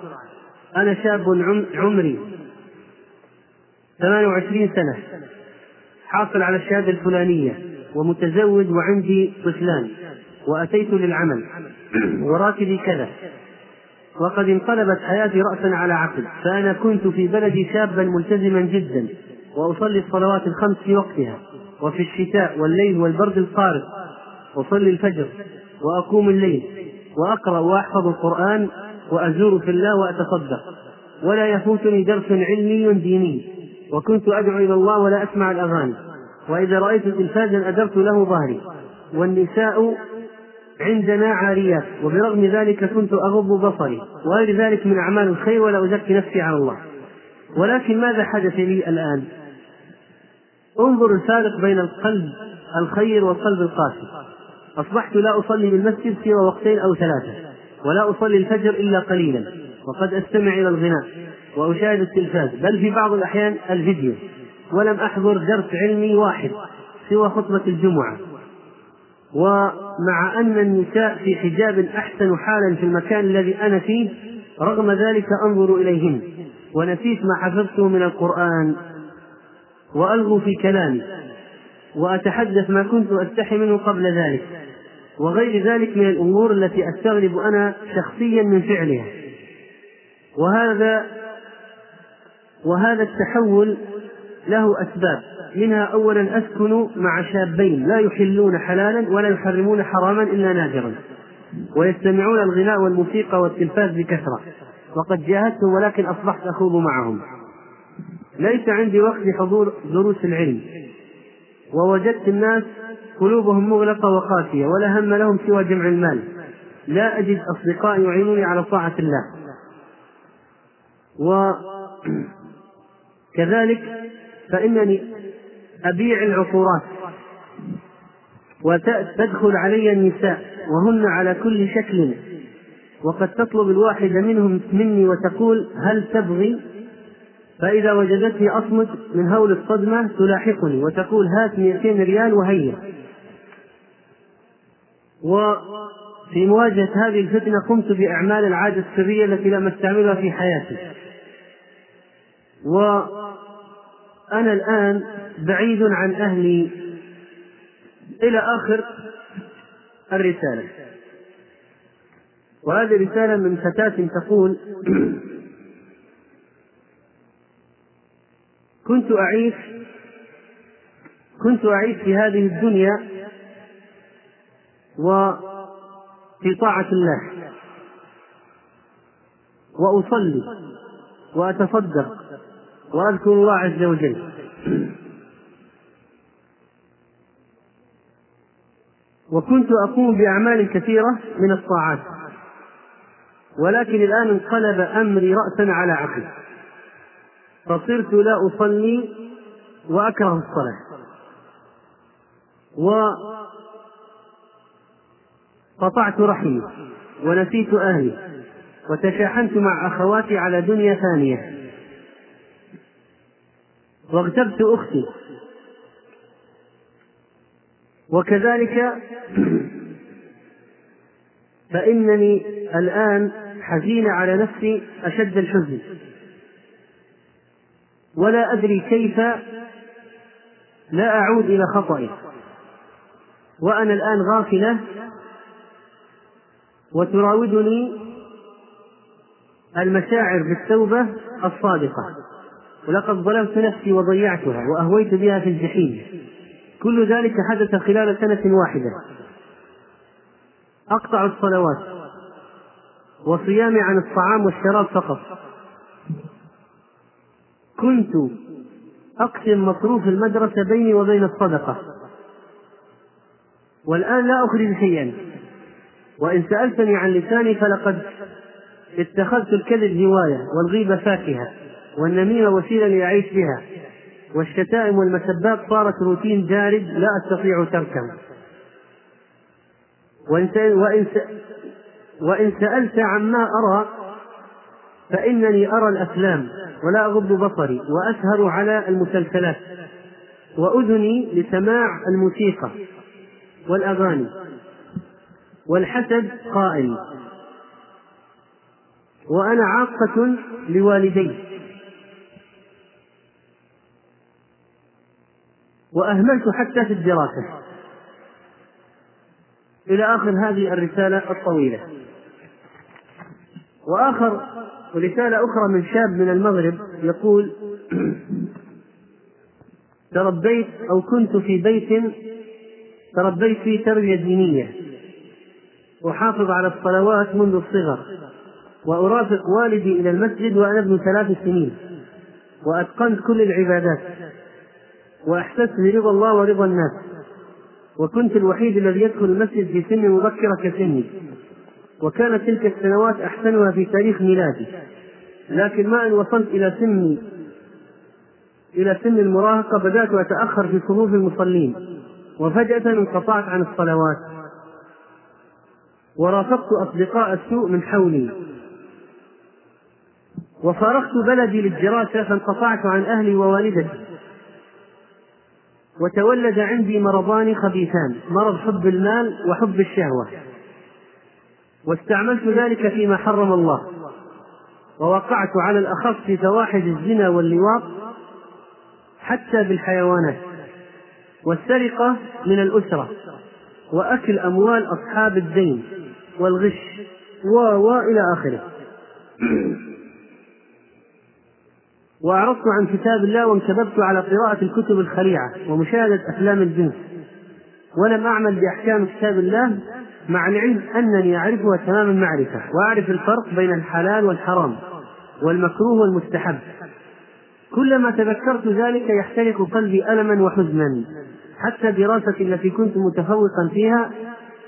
أنا شاب عمري 28 سنة. حاصل على الشهادة الفلانية ومتزوج وعندي طفلان. وأتيت للعمل. وراتبي كذا. وقد انقلبت حياتي رأسا على عقل. فأنا كنت في بلدي شابا ملتزما جدا. وأصلي الصلوات الخمس في وقتها. وفي الشتاء والليل والبرد القارس أصلي الفجر وأقوم الليل. وأقرأ وأحفظ القرآن وأزور في الله وأتصدق. ولا يفوتني درس علمي ديني. وكنت أدعو إلى الله ولا أسمع الأغاني. وإذا رأيت تلفازا أدرت له ظهري. والنساء عندنا عاريات وبرغم ذلك كنت أغض بصري وغير ذلك من أعمال الخير ولا أزكي نفسي على الله. ولكن ماذا حدث لي الآن؟ انظر الفارق بين القلب الخير والقلب القاسي. أصبحت لا أصلي بالمسجد سوى وقتين أو ثلاثة ولا أصلي الفجر إلا قليلا وقد أستمع إلى الغناء وأشاهد التلفاز بل في بعض الأحيان الفيديو. ولم أحضر درس علمي واحد سوى خطبة الجمعة. ومع أن النساء في حجاب أحسن حالا في المكان الذي أنا فيه رغم ذلك أنظر إليهن ونسيت ما حفظته من القرآن وألغو في كلامي وأتحدث ما كنت أستحي منه قبل ذلك وغير ذلك من الأمور التي أستغرب أنا شخصيا من فعلها. وهذا وهذا التحول له أسباب. منها أولا أسكن مع شابين لا يحلون حلالا ولا يحرمون حراما إلا نادرا ويستمعون الغناء والموسيقى والتلفاز بكثرة. وقد جاهدتهم ولكن أصبحت أخوض معهم. ليس عندي وقت لحضور دروس العلم. ووجدت الناس قلوبهم مغلقة وقاسية ولا هم لهم سوى جمع المال. لا أجد أصدقاء يعينوني على طاعة الله. وكذلك (clears throat) فإنني أبيع العطورات وتدخل علي النساء وهن على كل شكل. وقد تطلب الواحدة منهم مني وتقول هل تبغي؟ فإذا وجدتني أصمت من هول الصدمة تلاحقني وتقول هات 200 ريال وهيا. وفي مواجهة هذه الفتنة قمت بأعمال العادة السرية التي لم أستعملها في حياتي. وأنا الآن بعيد عن أهلي إلى آخر الرسالة. وهذه رسالة من فتاة تقول كنت أعيش كنت أعيش في هذه الدنيا وفي طاعة الله. وأصلي وأتصدق وأذكر الله عز وجل. وكنت أقوم بأعمال كثيرة من الطاعات. ولكن الآن انقلب أمري رأسا على عقل فصرت لا أصلي وأكره الصلاة. وقطعت رحمي ونسيت أهلي وتشاحنت مع أخواتي على دنيا ثانية. واغتبت أختي وكذلك فإنني الآن حزين على نفسي أشد الحزن. ولا أدري كيف لا أعود إلى خطئي. وأنا الآن غافلة وتراودني المشاعر بالتوبة الصادقة. ولقد ظلمت نفسي وضيعتها وأهويت بها في الجحيم. كل ذلك حدث خلال سنة واحدة. أقطع الصلوات وصيامي عن الطعام والشراب فقط. كنت أقسم مصروف المدرسة بيني وبين الصدقة. والآن لا أخرج شيئا. وإن سألتني عن لساني فلقد اتخذت الكذب هواية والغيبة فاكهة والنميمة وسيلة لأعيش بها. والشتائم والمسبات صارت روتين جارد لا أستطيع تركه وإن وإن سألت عما أرى فإنني أرى الأفلام ولا أغض بصري وأسهر على المسلسلات وأذني لسماع الموسيقى والأغاني والحسد قائم. وأنا عاقة لوالدي. وأهملت حتى في الدراسة. إلى آخر هذه الرسالة الطويلة. وآخر ورسالة أخرى من شاب من المغرب يقول (clears throat) تربيت أو كنت في بيت تربيت فيه تربية دينية. أحافظ على الصلوات منذ الصغر وأرافق والدي إلى المسجد وأنا ابن ثلاث سنين وأتقنت كل العبادات. وأحسست برضا الله ورضا الناس. وكنت الوحيد الذي يدخل المسجد في سن مبكرة كسني. وكانت تلك السنوات أحسنها في تاريخ ميلادي. لكن ما أن وصلت إلى سن إلى سن المراهقة بدأت أتأخر في صفوف المصلين. وفجأة انقطعت عن الصلوات. ورافقت أصدقاء السوء من حولي. وفارقت بلدي للدراسة فانقطعت عن أهلي ووالدتي. وتولد عندي مرضان خبيثان مرض حب المال وحب الشهوة. واستعملت ذلك فيما حرم الله. ووقعت على الأخص في فواحش الزنا واللواط حتى بالحيوانات. والسرقة من الأسرة. وأكل أموال أصحاب الدين والغش و إلى آخره. (clears throat) وأعرضت عن كتاب الله وانكببت على قراءة الكتب الخليعة ومشاهدة أفلام الجنس ولم أعمل بأحكام كتاب الله مع العلم أنني أعرفها تمام المعرفة وأعرف الفرق بين الحلال والحرام والمكروه والمستحب. كلما تذكرت ذلك يحترق قلبي ألما وحزنا. حتى دراستي التي كنت متفوقا فيها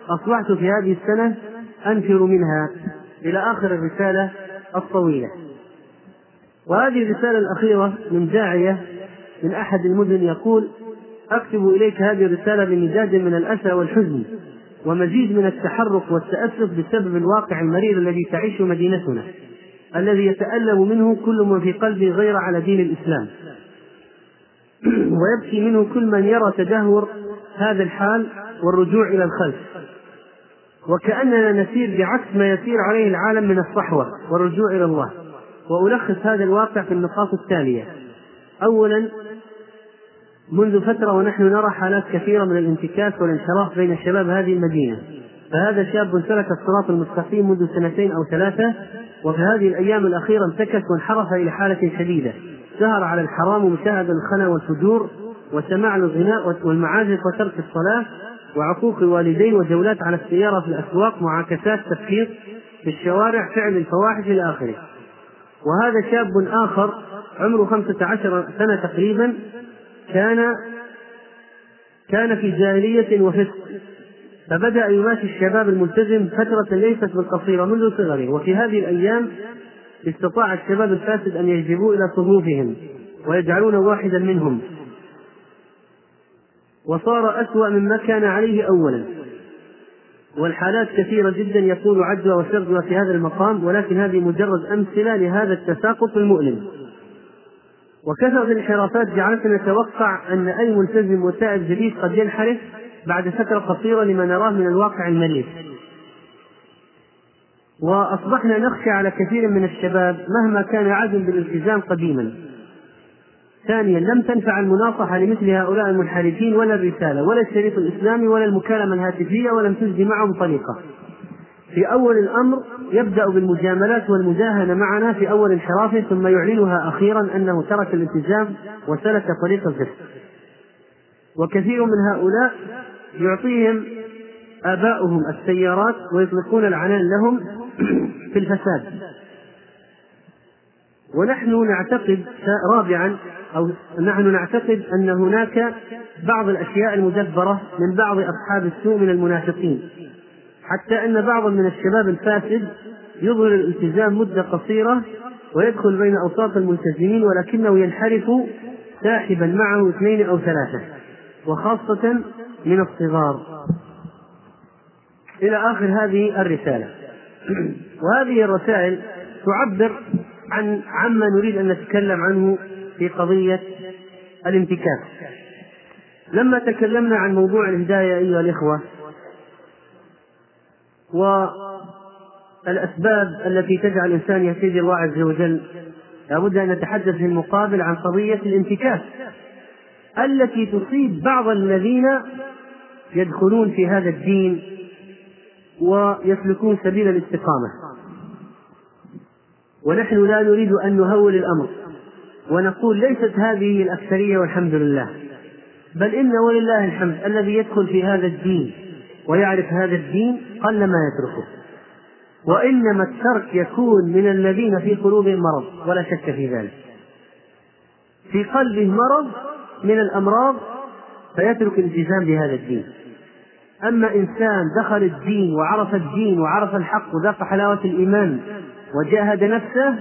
أصبحت في هذه السنة أنفر منها إلى آخر الرسالة الطويلة. وهذه الرسالة الأخيرة من داعية من أحد المدن يقول أكتب إليك هذه الرسالة بمزاج من الأسى والحزن ومزيد من التحرك والتأسف بسبب الواقع المرير الذي تعيشه مدينتنا الذي يتألم منه كل من في قلبه غير على دين الإسلام. (clears throat) ويبكي منه كل من يرى تدهور هذا الحال والرجوع إلى الخلف. وكأننا نسير بعكس ما يسير عليه العالم من الصحوة والرجوع إلى الله. وألخص هذا الواقع في النقاط التالية. أولا منذ فترة ونحن نرى حالات كثيرة من الانتكاس والانحراف بين شباب هذه المدينة. فهذا شاب سلك الصراط المستقيم منذ سنتين أو ثلاثة وفي هذه الأيام الأخيرة انتكس وانحرف إلى حالة شديدة. سهر على الحرام ومشاهدة الخنا والفجور وسماع الغناء والمعازف وترك الصلاة وعقوق الوالدين وجولات على السيارة في الأسواق معاكسات تفكير في الشوارع فعل الفواحش إلى آخره. وهذا شاب آخر عمره خمسة عشر سنة تقريبا كان كان في جاهلية وفسق. فبدأ يماشي الشباب الملتزم فترة ليست بالقصيرة منذ صغره. وفي هذه الأيام استطاع الشباب الفاسد أن يجذبوه إلى صفوفهم ويجعلون واحدا منهم. وصار أسوأ مما كان عليه أولا. والحالات كثيرة جدا يطول عدوى وشردها في هذا المقام ولكن هذه مجرد أمثلة لهذا التساقط المؤلم. وكثرة الانحرافات جعلتنا نتوقع أن أي ملتزم وتائب جديد قد ينحرف بعد فترة قصيرة لما نراه من الواقع المرير وأصبحنا نخشى على كثير من الشباب مهما كان عزم بالالتزام قديما. ثانيا لم تنفع المناصحة لمثل هؤلاء المنحرفين ولا الرسالة ولا الشريط الإسلامي ولا المكالمة الهاتفية ولم تجدي معهم طريقة. في أول الأمر يبدأ بالمجاملات والمداهنة معنا في أول انحرافه ثم يعلنها أخيرا أنه ترك الالتزام وسلك طريق الفسق وكثير من هؤلاء يعطيهم آباؤهم السيارات ويطلقون العنان لهم في الفساد. ونحن نعتقد رابعا أو نحن نعتقد أن هناك بعض الأشياء المدبرة من بعض أصحاب السوء من المنافقين. حتى أن بعضا من الشباب الفاسد يظهر الالتزام مدة قصيرة ويدخل بين أوساط الملتزمين ولكنه ينحرف ساحبا معه اثنين أو ثلاثة وخاصة من الصغار. إلى آخر هذه الرسالة. (clears throat) وهذه الرسائل تعبر عن عما نريد أن نتكلم عنه في قضية الانتكاس لما تكلمنا عن موضوع الهداية أيها الإخوة والأسباب التي تجعل الإنسان يهتدي الله عز وجل لابد أن نتحدث في المقابل عن قضية الانتكاس التي تصيب بعض الذين يدخلون في هذا الدين ويسلكون سبيل الاستقامة. ونحن لا نريد أن نهول الأمر. ونقول ليست هذه الأكثرية والحمد لله. بل إن ولله الحمد الذي يدخل في هذا الدين ويعرف هذا الدين قل ما يتركه. وإنما الترك يكون من الذين في قلوبهم مرض ولا شك في ذلك. في قلبه مرض من الأمراض فيترك الالتزام بهذا الدين. أما إنسان دخل الدين وعرف الدين وعرف الحق وذاق حلاوة الإيمان وجاهد نفسه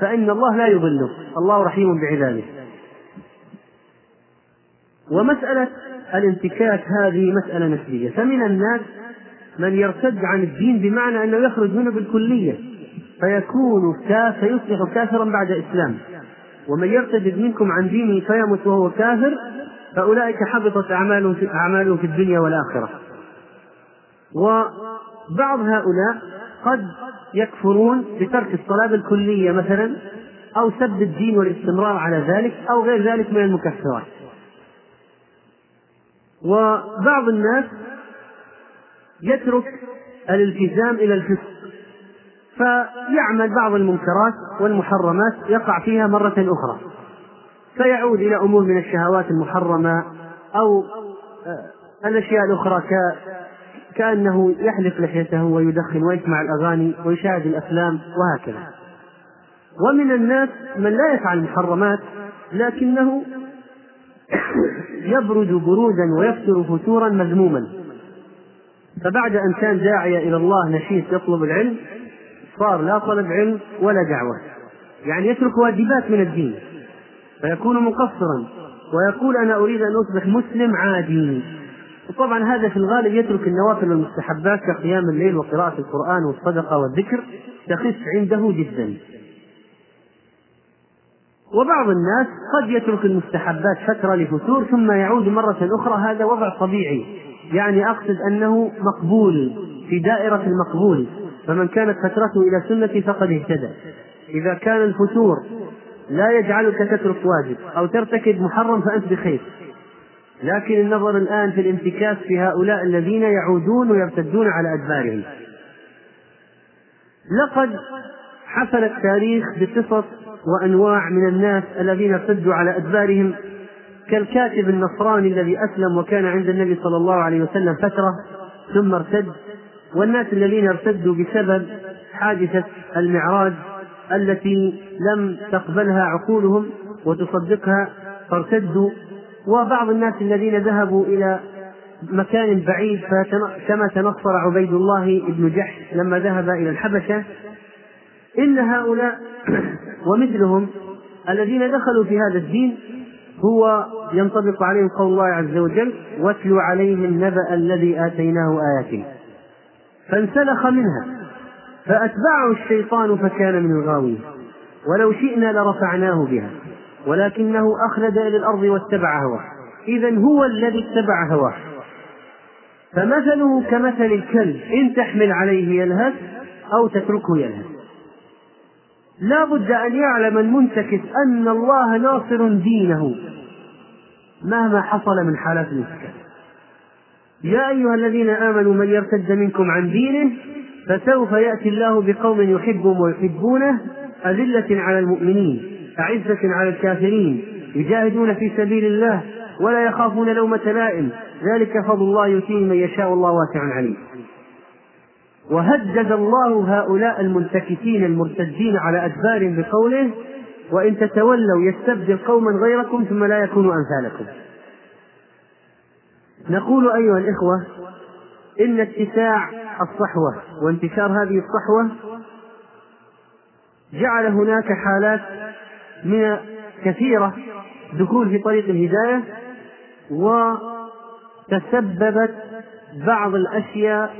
فإن الله لا يضله. الله رحيم بعباده. ومسألة الانتكاس هذه مسألة نسبية. فمن الناس من يرتد عن الدين بمعنى أنه يخرج منه بالكلية فيكون فيصبح كافرا بعد إسلام ومن يرتد منكم عن دينه فيمت وهو كافر فأولئك حبطت أعمالهم في, أعمالهم في الدنيا والآخرة. وبعض هؤلاء قد يكفرون بترك الصلاة بالكلية مثلا أو سب الدين والاستمرار على ذلك أو غير ذلك من المكفرات. وبعض الناس يترك الالتزام إلى الفسق فيعمل بعض المنكرات والمحرمات يقع فيها مرة أخرى. فيعود إلى أمور من الشهوات المحرمة أو الأشياء الأخرى كأنه يحلق لحيته ويدخن ويسمع الأغاني ويشاهد الأفلام وهكذا. ومن الناس من لا يفعل المحرمات لكنه يبرد برودا ويفتر فتورا مذموما. فبعد أن كان داعية إلى الله نشيط يطلب العلم صار لا طلب علم ولا دعوة. يعني يترك واجبات من الدين. فيكون مقصرا. ويقول أنا أريد أن أصبح مسلم عادي. وطبعا هذا في الغالب يترك النوافل والمستحبات كقيام الليل وقراءة القرآن والصدقة والذكر. تخف عنده جدا. وبعض الناس قد يترك المستحبات فترة لفتور ثم يعود مرة أخرى. هذا وضع طبيعي. يعني أقصد أنه مقبول في دائرة المقبول. فمن كانت فترته إلى سنتي فقد اهتدى. إذا كان الفتور لا يجعلك تترك واجب أو ترتكب محرم فأنت بخير. لكن النظر الآن في الانتكاس في هؤلاء الذين يعودون ويرتدون على أدبارهم. لقد حفل التاريخ بقصص وأنواع من الناس الذين ارتدوا على أدبارهم كالكاتب النصراني الذي أسلم وكان عند النبي صلى الله عليه وسلم فترة ثم ارتد. والناس الذين ارتدوا بسبب حادثة المعراج التي لم تقبلها عقولهم وتصدقها فارتدوا. وبعض الناس الذين ذهبوا إلى مكان بعيد كما تنصر عبيد الله بن جحش لما ذهب إلى الحبشة إن هؤلاء (clears throat) ومثلهم الذين دخلوا في هذا الدين هو ينطبق عليهم قول الله عز وجل واتلو عليهم النبأ الذي آتيناه آياتنا فانسلخ منها فأتبعه الشيطان فكان من الغاوين ولو شئنا لرفعناه بها. ولكنه أخلد إلى الأرض واتبع هواه. إذا هو الذي اتبع هواه. فمثله كمثل الكلب إن تحمل عليه يلهث أو تتركه يلهث. لا بد أن يعلم المنتكس أن الله ناصر دينه مهما حصل من حالات الانتكاس يا أيها الذين آمنوا من يرتد منكم عن دينه فسوف يأتي الله بقوم يحبهم ويحبونه أذلة على المؤمنين. أعزة على الكافرين يجاهدون في سبيل الله ولا يخافون لومة لائم. ذلك فضل الله يؤتيه من يشاء والله واسع عليم. وهدد الله هؤلاء المنتكسين المرتدين على أدبارهم بقوله وإن تتولوا يستبدل قوما غيركم ثم لا يكونوا أمثالكم. نقول أيها الإخوة إن اتساع الصحوة وانتشار هذه الصحوة جعل هناك حالات من كثيرة دخول في طريق الهداية وتسببت بعض الأشياء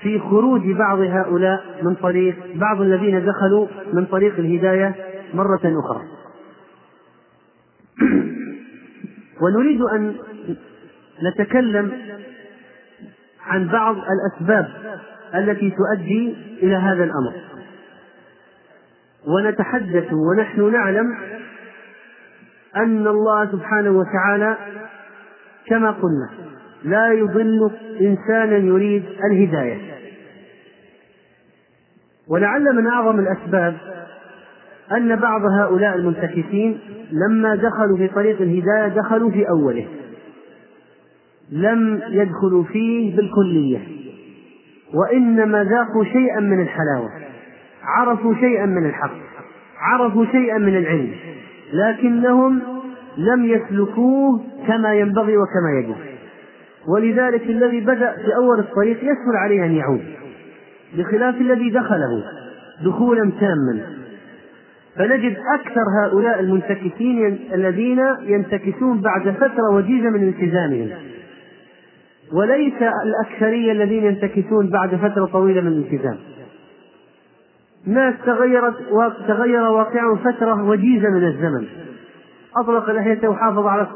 في خروج بعض هؤلاء من طريق بعض الذين دخلوا من طريق الهداية مرة أخرى. (clears throat) ونريد أن نتكلم عن بعض الأسباب التي تؤدي إلى هذا الأمر. ونتحدث ونحن نعلم أن الله سبحانه وتعالى كما قلنا لا يضل إنسانا يريد الهداية. ولعل من أعظم الأسباب أن بعض هؤلاء المنتكسين لما دخلوا في طريق الهداية دخلوا في أوله. لم يدخلوا فيه بالكلية وإنما ذاقوا شيئا من الحلاوة. عرفوا شيئا من الحق عرفوا شيئا من العلم لكنهم لم يسلكوه كما ينبغي وكما يجب. ولذلك الذي بدأ في أول الطريق يسهل عليه أن يعود بخلاف الذي دخله دخولا تاما. فنجد أكثر هؤلاء المنتكسين الذين ينتكسون بعد فترة وجيزة من التزامهم. وليس الأكثرية الذين ينتكسون بعد فترة طويلة من الالتزام. ناس تغيرت تغير واقعهم فترة وجيزة من الزمن. أطلق لحيته وحافظ على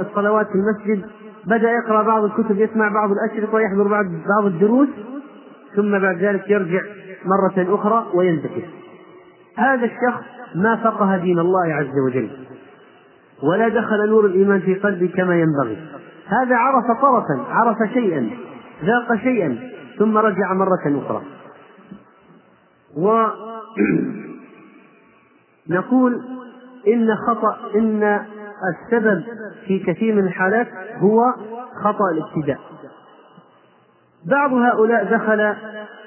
الصلوات في المسجد بدأ يقرأ بعض الكتب يسمع بعض الأشرطة ويحضر بعض بعض الدروس ثم بعد ذلك يرجع مرة أخرى وينتكس هذا الشخص ما فقه دين الله عز وجل ولا دخل نور الإيمان في قلبه كما ينبغي. هذا عرف طرفا عرف شيئا ذاق شيئا ثم رجع مرة أخرى. ونقول إن خطأ إن السبب في كثير من الحالات هو خطأ الابتداء. بعض هؤلاء دخل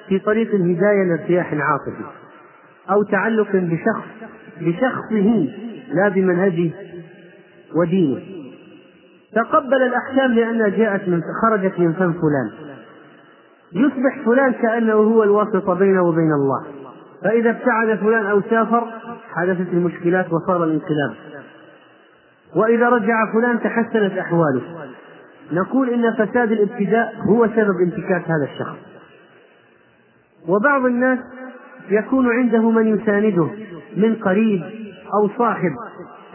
في طريق الهداية لارتياح عاطفي أو تعلق بشخص بشخصه لا بمنهجه ودينه. تقبل الأحكام لأنها جاءت من خرجت من فم فلان. يصبح فلان كأنه هو الواسطة بينه وبين الله. فإذا ابتعد فلان أو سافر حدثت المشكلات وصار الانقلاب. وإذا رجع فلان تحسنت أحواله. نقول إن فساد الابتداء هو سبب انتكاس هذا الشخص. وبعض الناس يكون عنده من يسانده من قريب أو صاحب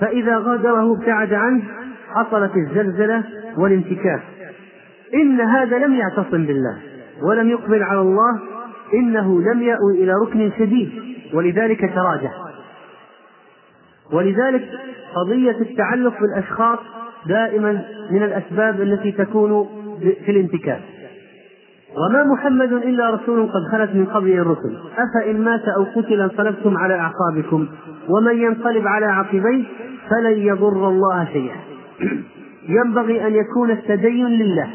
فإذا غادره ابتعد عنه حصلت الزلزلة والانتكاس. إن هذا لم يعتصم بالله ولم يقبل على الله إنه لم يأوي إلى ركن شديد ولذلك تراجع. ولذلك قضية التعلق بالأشخاص دائما من الأسباب التي تكون في الانتكاس. وما محمد إلا رسول قد خلت من قبله الرسل. أفإن مات أو قتل انقلبتم على أعقابكم ومن ينقلب على عقبيه فلن يضر الله شيئا. (clears throat) ينبغي أن يكون التدين لله.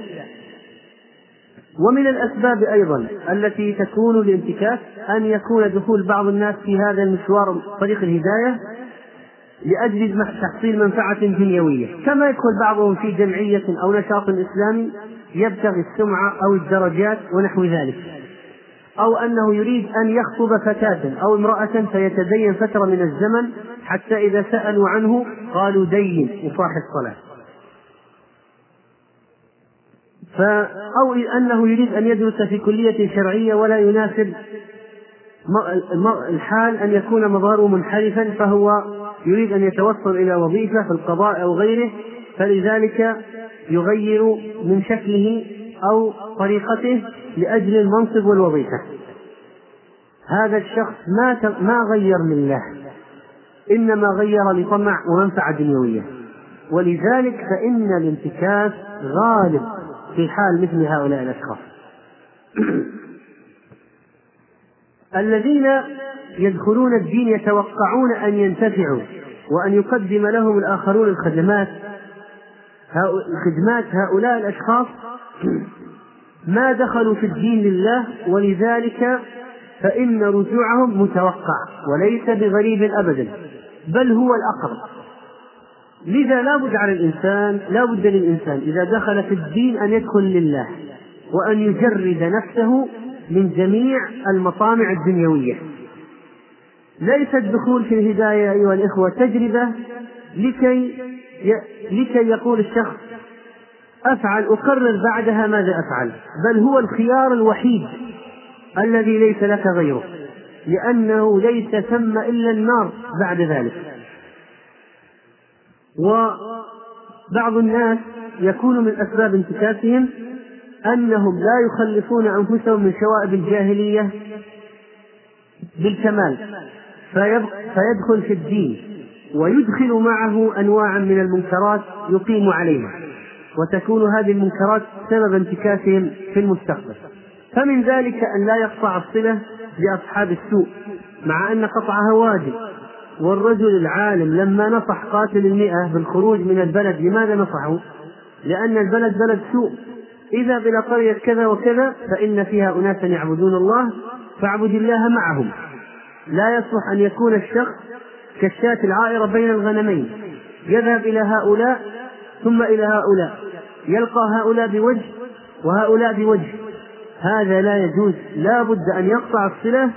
ومن الأسباب أيضا التي تكون للانتكاس أن يكون دخول بعض الناس في هذا المشوار طريق الهداية لأجل تحصيل منفعة دنيوية. كما يدخل بعضهم في جمعية أو نشاط إسلامي يبتغي السمعة أو الدرجات ونحو ذلك. أو أنه يريد أن يخطب فتاة أو امرأة فيتدين فترة من الزمن حتى إذا سألوا عنه قالوا دين وصاح الصلاة أو أنه يريد أن يدرس في كلية شرعية ولا يناسب الحال أن يكون مظهره منحرفا فهو يريد أن يتوصل إلى وظيفة في القضاء أو غيره فلذلك يغير من شكله أو طريقته لأجل المنصب والوظيفة. هذا الشخص ما ما غير لله إنما غير لطمع ومنفعة دنيوية. ولذلك فإن الانتكاس غالب. في حال مثل هؤلاء الأشخاص. (clears throat) الذين يدخلون الدين يتوقعون أن ينتفعوا وأن يقدم لهم الآخرون الخدمات خدمات هؤلاء الأشخاص (clears throat) ما دخلوا في الدين لله ولذلك فإن رجوعهم متوقع وليس بغريب أبدا بل هو الأقرب. لذا لا بد على الإنسان لا بد للإنسان إذا دخل في الدين أن يدخل لله وأن يجرد نفسه من جميع المطامع الدنيوية. ليس الدخول في الهداية أيها الإخوة تجربة لكي لكي يقول الشخص أفعل أقرر بعدها ماذا أفعل. بل هو الخيار الوحيد الذي ليس لك غيره لأنه ليس ثم إلا النار بعد ذلك. وبعض الناس يكون من أسباب انتكاسهم أنهم لا يخلصون أنفسهم من شوائب الجاهلية بالكمال فيدخل في الدين ويدخل معه أنواعا من المنكرات يقيم عليها وتكون هذه المنكرات سبب انتكاسهم في المستقبل. فمن ذلك أن لا يقطع الصلة لأصحاب السوء مع أن قطعها واجب. والرجل العالم لما نصح قاتل المئة بالخروج من البلد لماذا نصحه؟ لأن البلد بلد سوء. إذا إلى قرية كذا وكذا فإن فيها أناسا يعبدون الله فاعبد الله معهم. لا يصلح أن يكون الشخص كالشاة العائرة بين الغنمين. يذهب إلى هؤلاء ثم إلى هؤلاء. يلقى هؤلاء بوجه وهؤلاء بوجه. هذا لا يجوز. لا بد أن يقطع الصلة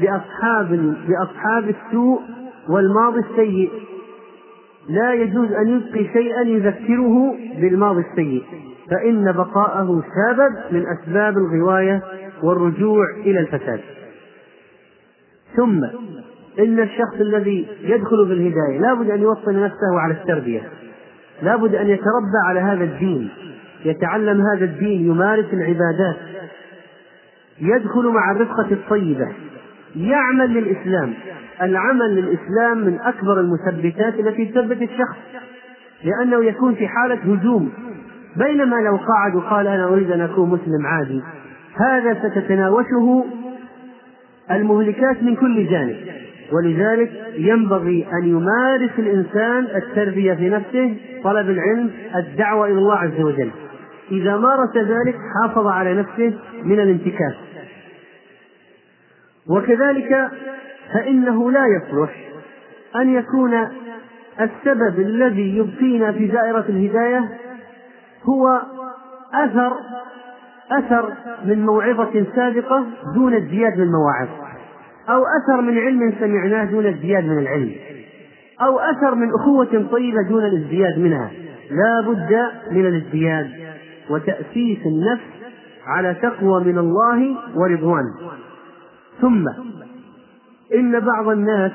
بأصحاب بأصحاب السوء والماضي السيء. لا يجوز أن يبقي شيئا يذكره بالماضي السيء. فإن بقاءه سبب من أسباب الغواية والرجوع إلى الفساد. ثم إن الشخص الذي يدخل في الهداية لا بد أن يوطن نفسه على التربية. لا بد أن يتربى على هذا الدين. يتعلم هذا الدين يمارس العبادات. يدخل مع الرفقة الطيبة. يعمل للإسلام. العمل للإسلام من أكبر المثبتات التي تثبت الشخص لأنه يكون في حالة هجوم. بينما لو قعد وقال أنا أريد أن أكون مسلم عادي هذا ستتناوشه المهلكات من كل جانب. ولذلك ينبغي أن يمارس الإنسان التربية في نفسه طلب العلم الدعوة إلى الله عز وجل. إذا مارس ذلك حافظ على نفسه من الانتكاس. وكذلك فإنه لا يصلح أن يكون السبب الذي يبقينا في دائرة الهداية هو أثر أثر من موعظة سابقة دون ازدياد من المواعظ أو أثر من علم سمعناه دون ازدياد من العلم أو أثر من أخوة طيبة دون الازدياد منها. لا بد من الازدياد وتأسيس النفس على تقوى من الله ورضوان ثم إن بعض الناس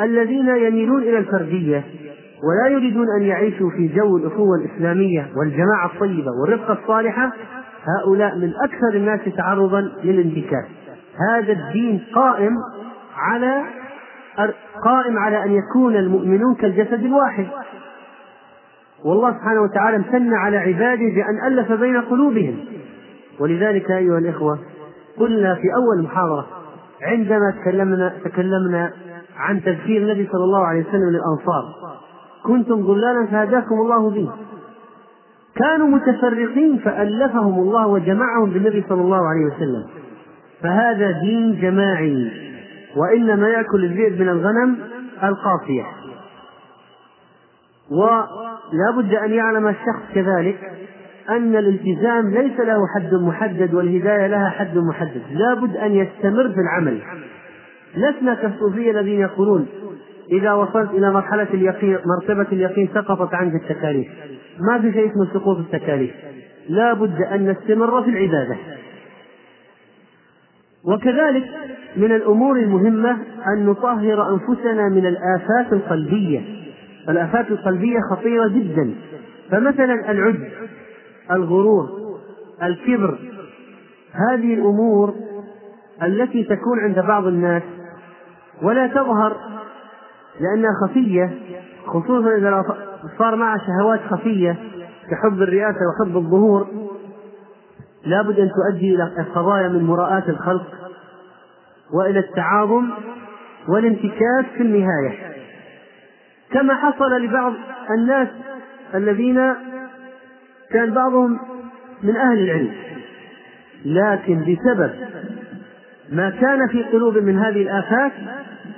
الذين يميلون إلى الفردية ولا يريدون أن يعيشوا في جو الأخوة الإسلامية والجماعة الطيبة والرفقة الصالحة هؤلاء من أكثر الناس تعرضا للانتكاس. هذا الدين قائم على قائم على أن يكون المؤمنون كالجسد الواحد. والله سبحانه وتعالى امتن على عباده بأن ألف بين قلوبهم. ولذلك أيها الإخوة قلنا في أول محاضرة عندما تكلمنا تكلمنا عن تذكير النبي صلى الله عليه وسلم للأنصار كنتم ضلالا فهداكم الله به. كانوا متفرقين فألفهم الله وجمعهم بالنبي صلى الله عليه وسلم. فهذا دين جماعي وإنما يأكل الذئب من الغنم القافية ولا بد أن يعلم الشخص كذلك أن الالتزام ليس له حد محدد والهداية لها حد محدد. لا بد أن يستمر في العمل. لسنا كالصوفية الذين يقولون إذا وصلت إلى مرحلة اليقين مرتبة اليقين سقطت عنك التكاليف. ما في شيء اسمه سقوط التكاليف. لا بد أن نستمر في العبادة. وكذلك من الأمور المهمة أن نطهر أنفسنا من الآفات القلبية. الآفات القلبية خطيرة جدا. فمثلا العجب الغرور الكبر. هذه الأمور التي تكون عند بعض الناس ولا تظهر لأنها خفية خصوصا إذا صار معها شهوات خفية كحب الرئاسة وحب الظهور. لابد أن تؤدي إلى قضايا من مراءاة الخلق وإلى التعاظم والانتكاس في النهاية. كما حصل لبعض الناس الذين كان بعضهم من أهل العلم. لكن بسبب ما كان في قلوب من هذه الآفات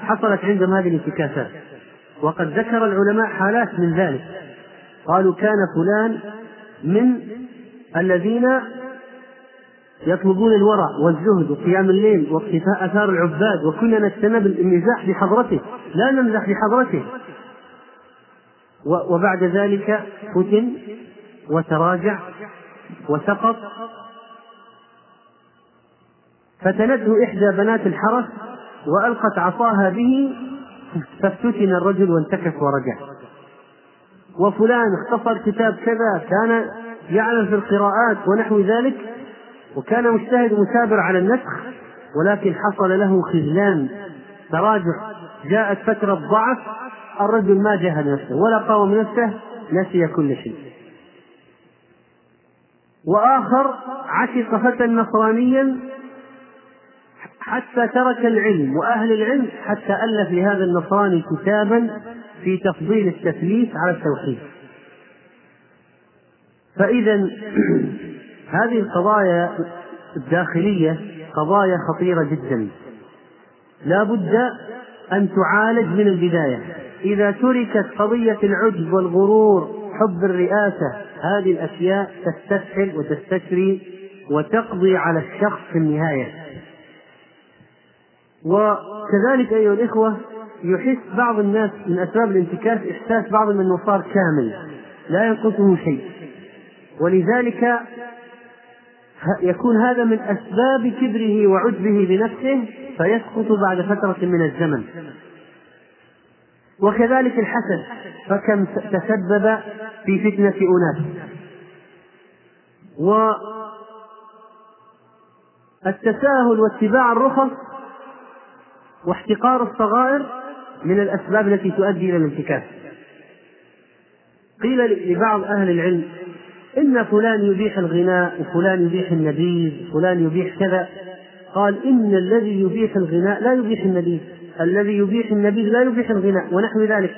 حصلت عندهم هذه الانتكاسات. وقد ذكر العلماء حالات من ذلك. قالوا كان فلان من الذين يطلبون الورع والزهد وقيام الليل واقتفاء آثار العباد وكنا نجتنب المزاح بحضرته. لا نمزح بحضرته. وبعد ذلك فتن وتراجع وسقط. فتنته إحدى بنات الحرس وألقت عصاها به فافتتن الرجل وانتكس ورجع. وفلان اختصر كتاب كذا كان يعلم في القراءات ونحو ذلك وكان مجتهد مثابر على النسخ ولكن حصل له خذلان. تراجع. جاءت فترة ضعف الرجل ما جاهد نفسه ولا قاوم نفسه نسي كل شيء. وآخر عشق فتى نصرانيا حتى ترك العلم وأهل العلم حتى ألف لهذا النصراني كتابا في تفضيل التثليث على التوحيد. فإذا (clears throat) هذه القضايا الداخلية قضايا خطيرة جدا. لا بد أن تعالج من البداية. إذا تركت قضية العجب والغرور حب الرئاسة هذه الأشياء تستسهل وتستشري وتقضي على الشخص في النهاية. وكذلك أيها الإخوة يحس بعض الناس من أسباب الانتكاس إحساس أنه صار كامل لا ينقصه شيء. ولذلك يكون هذا من أسباب كبره وعجبه بنفسه فيسقط بعد فترة من الزمن. وكذلك الحسد فكم تسبب في فتنة أناس. والتساهل واتباع الرخص واحتقار الصغائر من الأسباب التي تؤدي إلى الانتكاس. قيل لبعض أهل العلم إن فلان يبيح الغناء وفلان يبيح النبيذ فلان يبيح كذا. قال إن الذي يبيح الغناء لا يبيح النبيذ. الذي يبيح النبيذ لا يبيح الغناء ونحو ذلك.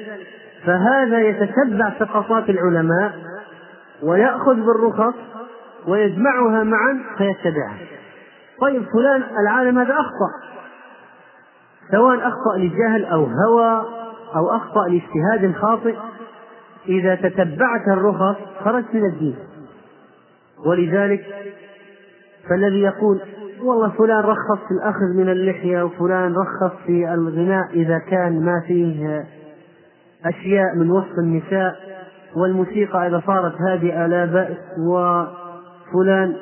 فهذا يتتبع سقطات العلماء ويأخذ بالرخص ويجمعها معا فيتبعها. طيب فلان العالم هذا أخطأ. سواء أخطأ لجهل أو هوى أو أخطأ لاجتهاد خاطئ إذا تتبعت الرخص خرجت من الدين. ولذلك فالذي يقول والله فلان رخص في الأخذ من اللحية وفلان رخص في الغناء إذا كان ما فيه أشياء من وصف النساء. والموسيقى إذا صارت هادئة لا بأس وفلان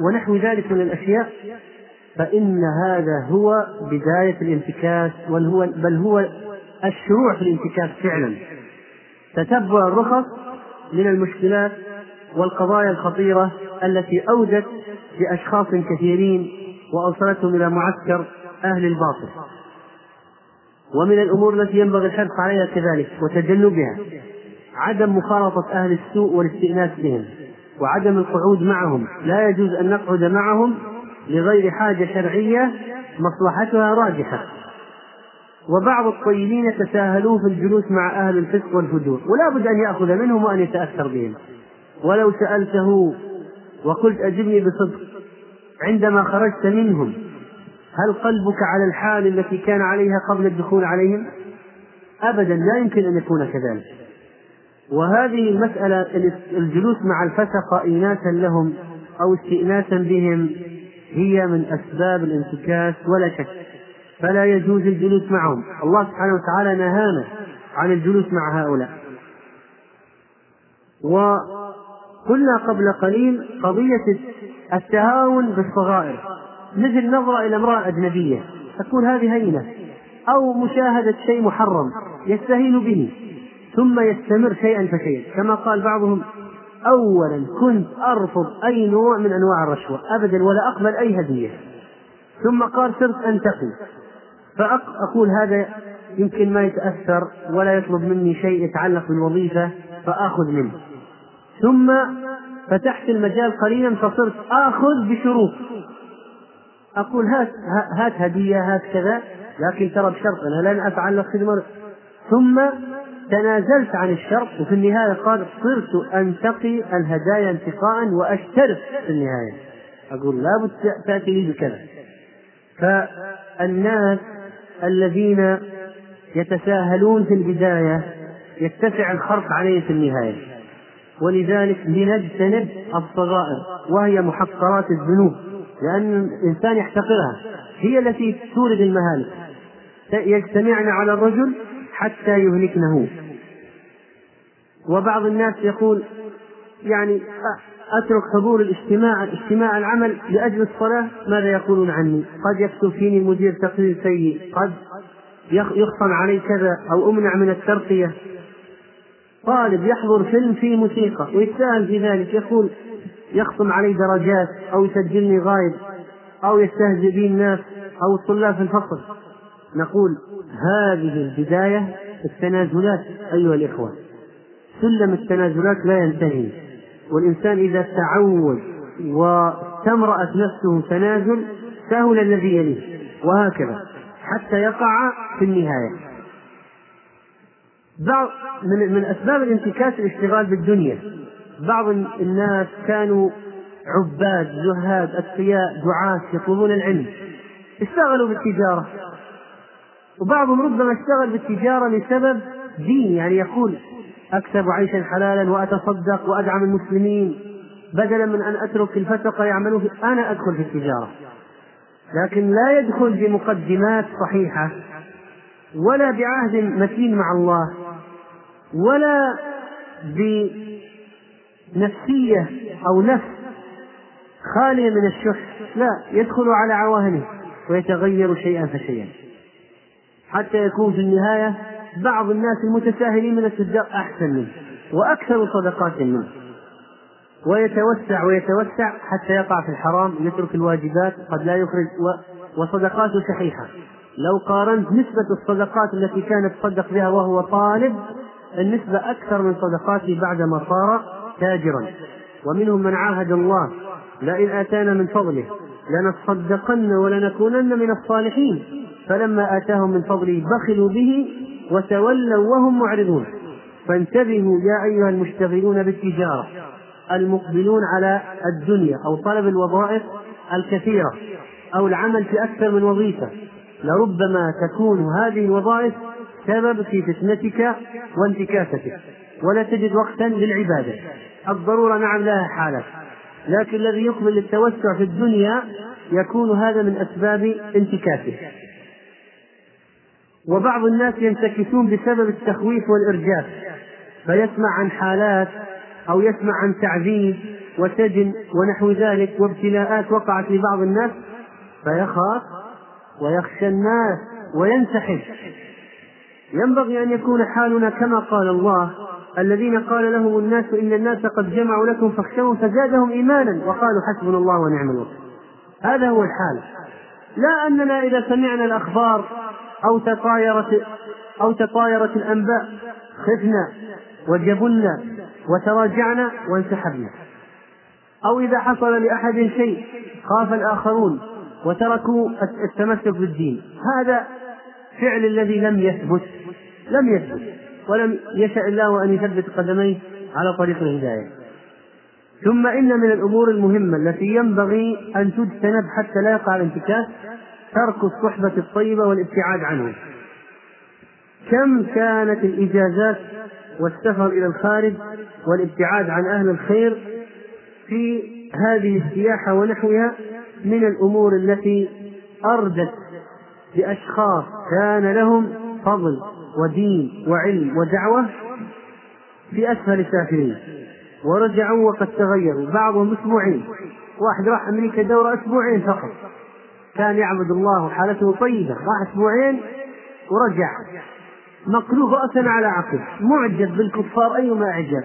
ونحو ذلك من الأشياء. فإن هذا هو بداية الانتكاس بل هو بل هو الشروع في الانتكاس فعلا. تتبع الرخص من المشكلات والقضايا الخطيرة التي أودت بأشخاص كثيرين وأوصلتهم إلى معسكر أهل الباطل. ومن الأمور التي ينبغي الحرص عليها كذلك وتجنبها عدم مخالطة أهل السوء والاستئناس بهم وعدم القعود معهم. لا يجوز أن نقعد معهم لغير حاجة شرعية مصلحتها راجحة. وبعض الطيبين يتساهلون في الجلوس مع أهل الفسق والفجور. ولا بد أن يأخذ منهم وأن يتأثر بهم. ولو سألته وقلت أجبني بصدق. عندما خرجت منهم هل قلبك على الحال التي كان عليها قبل الدخول عليهم؟ أبدا لا يمكن أن يكون كذلك. وهذه المسألة الجلوس مع الفسقة إيناسا لهم أو استئناسا بهم هي من أسباب الانتكاس ولا شك. فلا يجوز الجلوس معهم. الله سبحانه وتعالى نهانا عن الجلوس مع هؤلاء. وقلنا قبل قليل قضية التهاون بالصغائر. مثل نظرة إلى امرأة أجنبية. تكون هذه هينة. أو مشاهدة شيء محرم يستهين به ثم يستمر شيئا فشيئا. كما قال بعضهم أولا كنت أرفض أي نوع من أنواع الرشوة أبدا ولا أقبل أي هدية. ثم قال صرت أنتقي فأقول هذا يمكن ما يتأثر ولا يطلب مني شيء يتعلق بالوظيفة فآخذ منه. ثم فتحت المجال قليلا فصرت آخذ بشروط. أقول هات هات هدية هات كذا لكن ترى بشرط أنا لن أفعل لك خدمة ثم تنازلت عن الشرط وفي النهاية قال صرت أنتقي الهدايا انتقاء وأشترط في النهاية. أقول لابد تأتي لي بكذا. فالناس الذين يتساهلون في البداية يتسع الخرق عليه في النهاية. ولذلك لنجتنب الصغائر وهي محقرات الذنوب لأن الإنسان يحتقرها هي التي تورد المهالك يجتمعن على الرجل حتى يهلكنه وبعض الناس يقول يعني أترك حضور الاجتماع اجتماع العمل لأجل الصلاة ماذا يقولون عني؟ قد يكتب فيني المدير تقرير سيء، قد يخصم علي كذا أو أمنع من الترقية. طالب يحضر فيلم فيه موسيقى ويتساهل في ذلك يقول يخصم علي درجات أو يسجلني غايب أو يستهزئ بي الناس أو الطلاب في الفصل. نقول هذه البداية التنازلات أيها الإخوة. سلم التنازلات لا ينتهي والإنسان إذا تعود واستمرأت نفسه تنازل سهل الذي يليه وهكذا حتى يقع في النهاية بعض من, من أسباب الانتكاس الاشتغال بالدنيا. بعض الناس كانوا عباد زهاد أتقياء دعاة يطلبون العلم. اشتغلوا بالتجارة. وبعضهم ربما اشتغل بالتجارة لسبب دين. يعني يقول أكسب عيشا حلالا وأتصدق وأدعم المسلمين. بدلا من أن أترك الفسقة يعملون أنا أدخل في التجارة. لكن لا يدخل بمقدمات صحيحة ولا بعهد متين مع الله. ولا بنفسية أو نفس خالية من الشح. لا يدخل على عواهنه ويتغير شيئا فشيئا. حتى يكون في النهاية بعض الناس المتساهلين من التجار أحسن منه وأكثر صدقات منه. ويتوسع ويتوسع حتى يقع في الحرام يترك الواجبات قد لا يخرج وصدقاته شحيحة لو قارنت نسبة الصدقات التي كان يتصدق بها وهو طالب النسبة أكثر من صدقاته بعدما صار تاجرا. ومنهم من عاهد الله لئن آتانا من فضله لنصدقن ولنكونن من الصالحين. فلما آتاهم من فضله بخلوا به وتولوا وهم معرضون. فانتبهوا يا أيها المشتغلون بالتجارة المقبلون على الدنيا أو طلب الوظائف الكثيرة أو العمل في أكثر من وظيفة. لربما تكون هذه الوظائف سبب في فتنتك وانتكاستك ولا تجد وقتا للعبادة. الضرورة نعم لها حالات لكن الذي يقبل للتوسع في الدنيا يكون هذا من أسباب انتكاسه. وبعض الناس ينتكسون بسبب التخويف والإرجاف فيسمع عن حالات أو يسمع عن تعذيب وسجن ونحو ذلك وابتلاءات وقعت لبعض الناس فيخاف ويخشى الناس وينسحب. ينبغي أن يكون حالنا كما قال الله الذين قال لهم الناس إن الناس قد جمعوا لكم فاخشوهم فزادهم إيمانا وقالوا حسبنا الله ونعم الوكيل. هذا هو الحال. لا أننا إذا سمعنا الأخبار أو تطايرت أو تطايرت الأنباء خفنا وجبنا وتراجعنا وانسحبنا. أو إذا حصل لأحد شيء خاف الآخرون وتركوا التمسك بالدين. هذا فعل الذي لم يثبت لم يثبت ولم يشاء الله أن يثبت قدميه على طريق الهداية. ثم إن من الأمور المهمة التي ينبغي أن تجتنب حتى لا يقع الانتكاس ترك الصحبة الطيبة والابتعاد عنه. كم كانت الإجازات والسفر إلى الخارج والابتعاد عن أهل الخير في هذه السياحة ونحوها من الأمور التي أردت بأشخاص كان لهم فضل ودين وعلم ودعوة في أسفل سافلين ورجعوا وقد تغيروا. بعضهم أسبوعين واحد راح أمريكا دورة أسبوعين فقط. كان يعبد الله وحالته طيبة. راح أسبوعين ورجع. مقلوب رأسا على عقب. معجب بالكفار. أيما إعجاب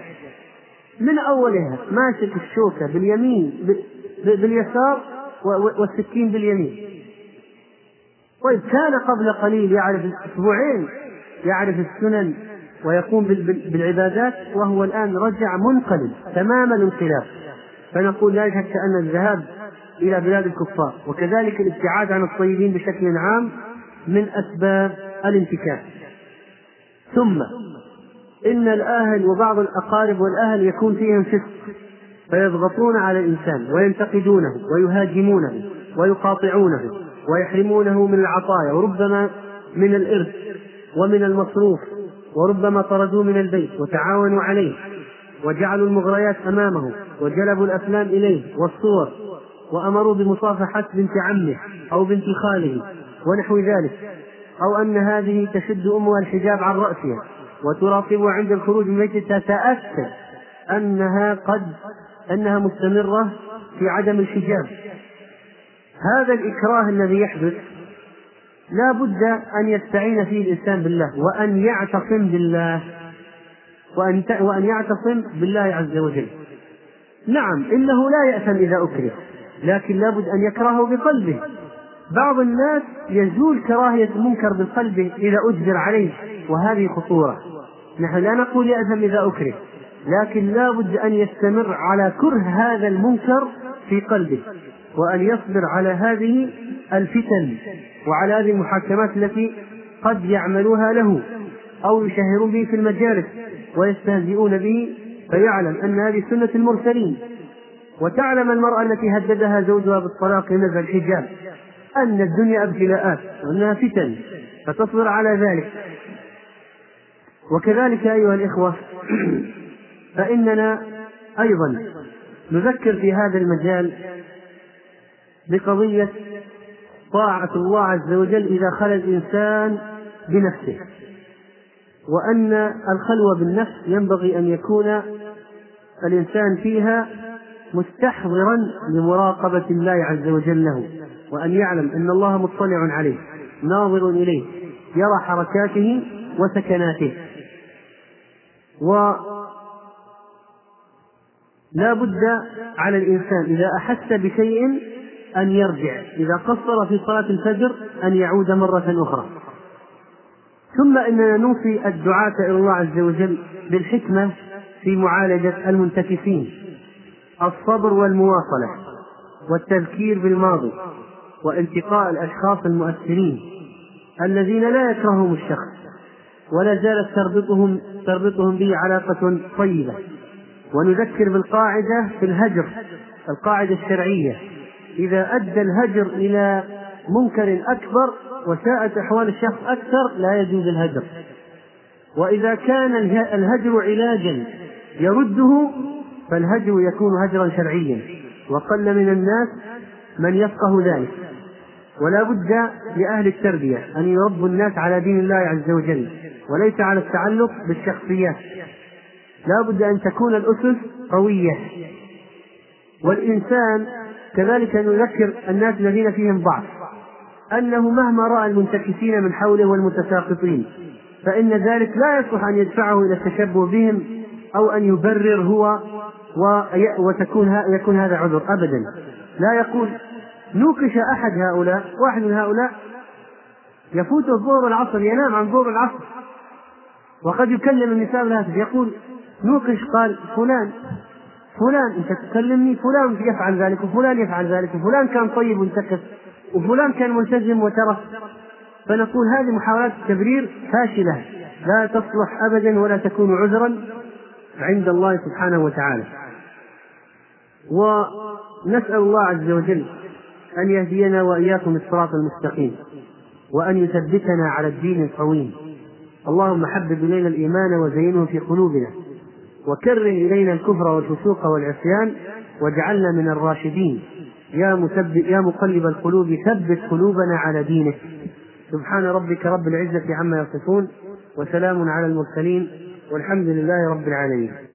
من أولها؟ ماسك الشوكة باليمين باليسار والسكين باليمين. طيب كان قبل قليل يعرف أسبوعين يعرف السنن ويقوم بالعبادات وهو الآن رجع منقلب تمام الانقلاب فنقول لا شك أن الذهاب إلى بلاد الكفار وكذلك الابتعاد عن الطيبين بشكل عام من أسباب الانتكاس. ثم إن الأهل وبعض الأقارب والأهل يكون فيهم فسق فيضغطون على الإنسان وينتقدونه ويهاجمونه ويقاطعونه. ويحرمونه من العطايا وربما من الإرث ومن المصروف وربما طردوه من البيت وتعاونوا عليه وجعلوا المغريات أمامه وجلبوا الأفلام إليه والصور وأمروا بمصافحة بنت عمه أو بنت خاله ونحو ذلك أو أن هذه تشد أمها الحجاب عن رأسها وتراقبها عند الخروج من البيت تتأكد أنها قد أنها مستمرة في عدم الحجاب. هذا الإكراه الذي يحدث لا بد أن يستعين فيه الإنسان بالله وأن يعتصم بالله وأن وأن يعتصم بالله عز وجل. نعم إنه لا يأثم إذا أكره، لكن لابد أن يكرهه بقلبه. بعض الناس يزول كراهية المنكر بقلبه إذا أجبر عليه وهذه خطورة. نحن لا نقول يأثم إذا أكره، لكن لابد أن يستمر على كره هذا المنكر في قلبه وأن يصبر على هذه الفتن وعلى هذه المحاكمات التي قد يعملوها له أو يشهرون به في المجالس ويستهزئون به فيعلم أن هذه سنة المرسلين. وتعلم المرأة التي هددها زوجها بالطلاق نزل الحجاب أن الدنيا ابتلاءات وأنها فتن فتصبر على ذلك. وكذلك أيها الإخوة (clears throat) فإننا أيضا نذكر في هذا المجال بقضية طاعة الله عز وجل إذا خلا الإنسان بنفسه. وأن الخلوة بالنفس ينبغي أن يكون الإنسان فيها مستحضرا لمراقبة الله عز وجل له وأن يعلم أن الله مطلع عليه ناظر إليه يرى حركاته وسكناته. و لا بد على الإنسان إذا أحس بشيء أن يرجع. إذا قصر في صلاة الفجر أن يعود مرة أخرى. ثم إننا نوصي الدعاة إلى الله عز وجل بالحكمة في معالجة المنتكسين. الصبر والمواصلة والتذكير بالماضي والتقاء الأشخاص المؤثرين الذين لا يكرههم الشخص ولا زالت تربطهم تربطهم به علاقة طيبة. ونذكر بالقاعدة في الهجر القاعدة الشرعية. إذا أدى الهجر إلى منكر أكبر وساءت أحوال الشخص أكثر لا يجوز الهجر. وإذا كان الهجر علاجا يرده فالهجر يكون هجرا شرعيا. وقل من الناس من يفقه ذلك. ولا بد لأهل التربية أن يربوا الناس على دين الله عز وجل وليس على التعلق بالشخصيات. لا بد أن تكون الأسس قوية. والإنسان كذلك نذكر الناس الذين فيهم ضعف أنه مهما رأى المنتكسين من حوله والمتساقطين فإن ذلك لا يصلح أن يدفعه إلى التشبه بهم أو أن يبرر هو وتكون يكون هذا عذر أبدا. لا يقول نوقش أحد هؤلاء واحد من هؤلاء يفوت الظهر والعصر ينام عن ظهر العصر وقد يكلم النساء بالهاتف يقول نوقش قال فلان فلان انت تكلمني فلان يفعل ذلك وفلان يفعل ذلك وفلان كان طيب وانتكس وفلان كان ملتزم وترك. فنقول هذه محاولات التبرير فاشلة لا تصلح أبدا ولا تكون عذرا عند الله سبحانه وتعالى. ونسأل الله عز وجل أن يهدينا وإياكم الصراط المستقيم وأن يثبتنا على الدين القويم. اللهم حبب إلينا الإيمان وزينه في قلوبنا. وكره إلينا الكفر والفسوق والعصيان واجعلنا من الراشدين. يا مثبت يا مقلب القلوب ثبت قلوبنا على دينك. سبحان ربك رب العزة عما يصفون وسلام على المرسلين والحمد لله رب العالمين.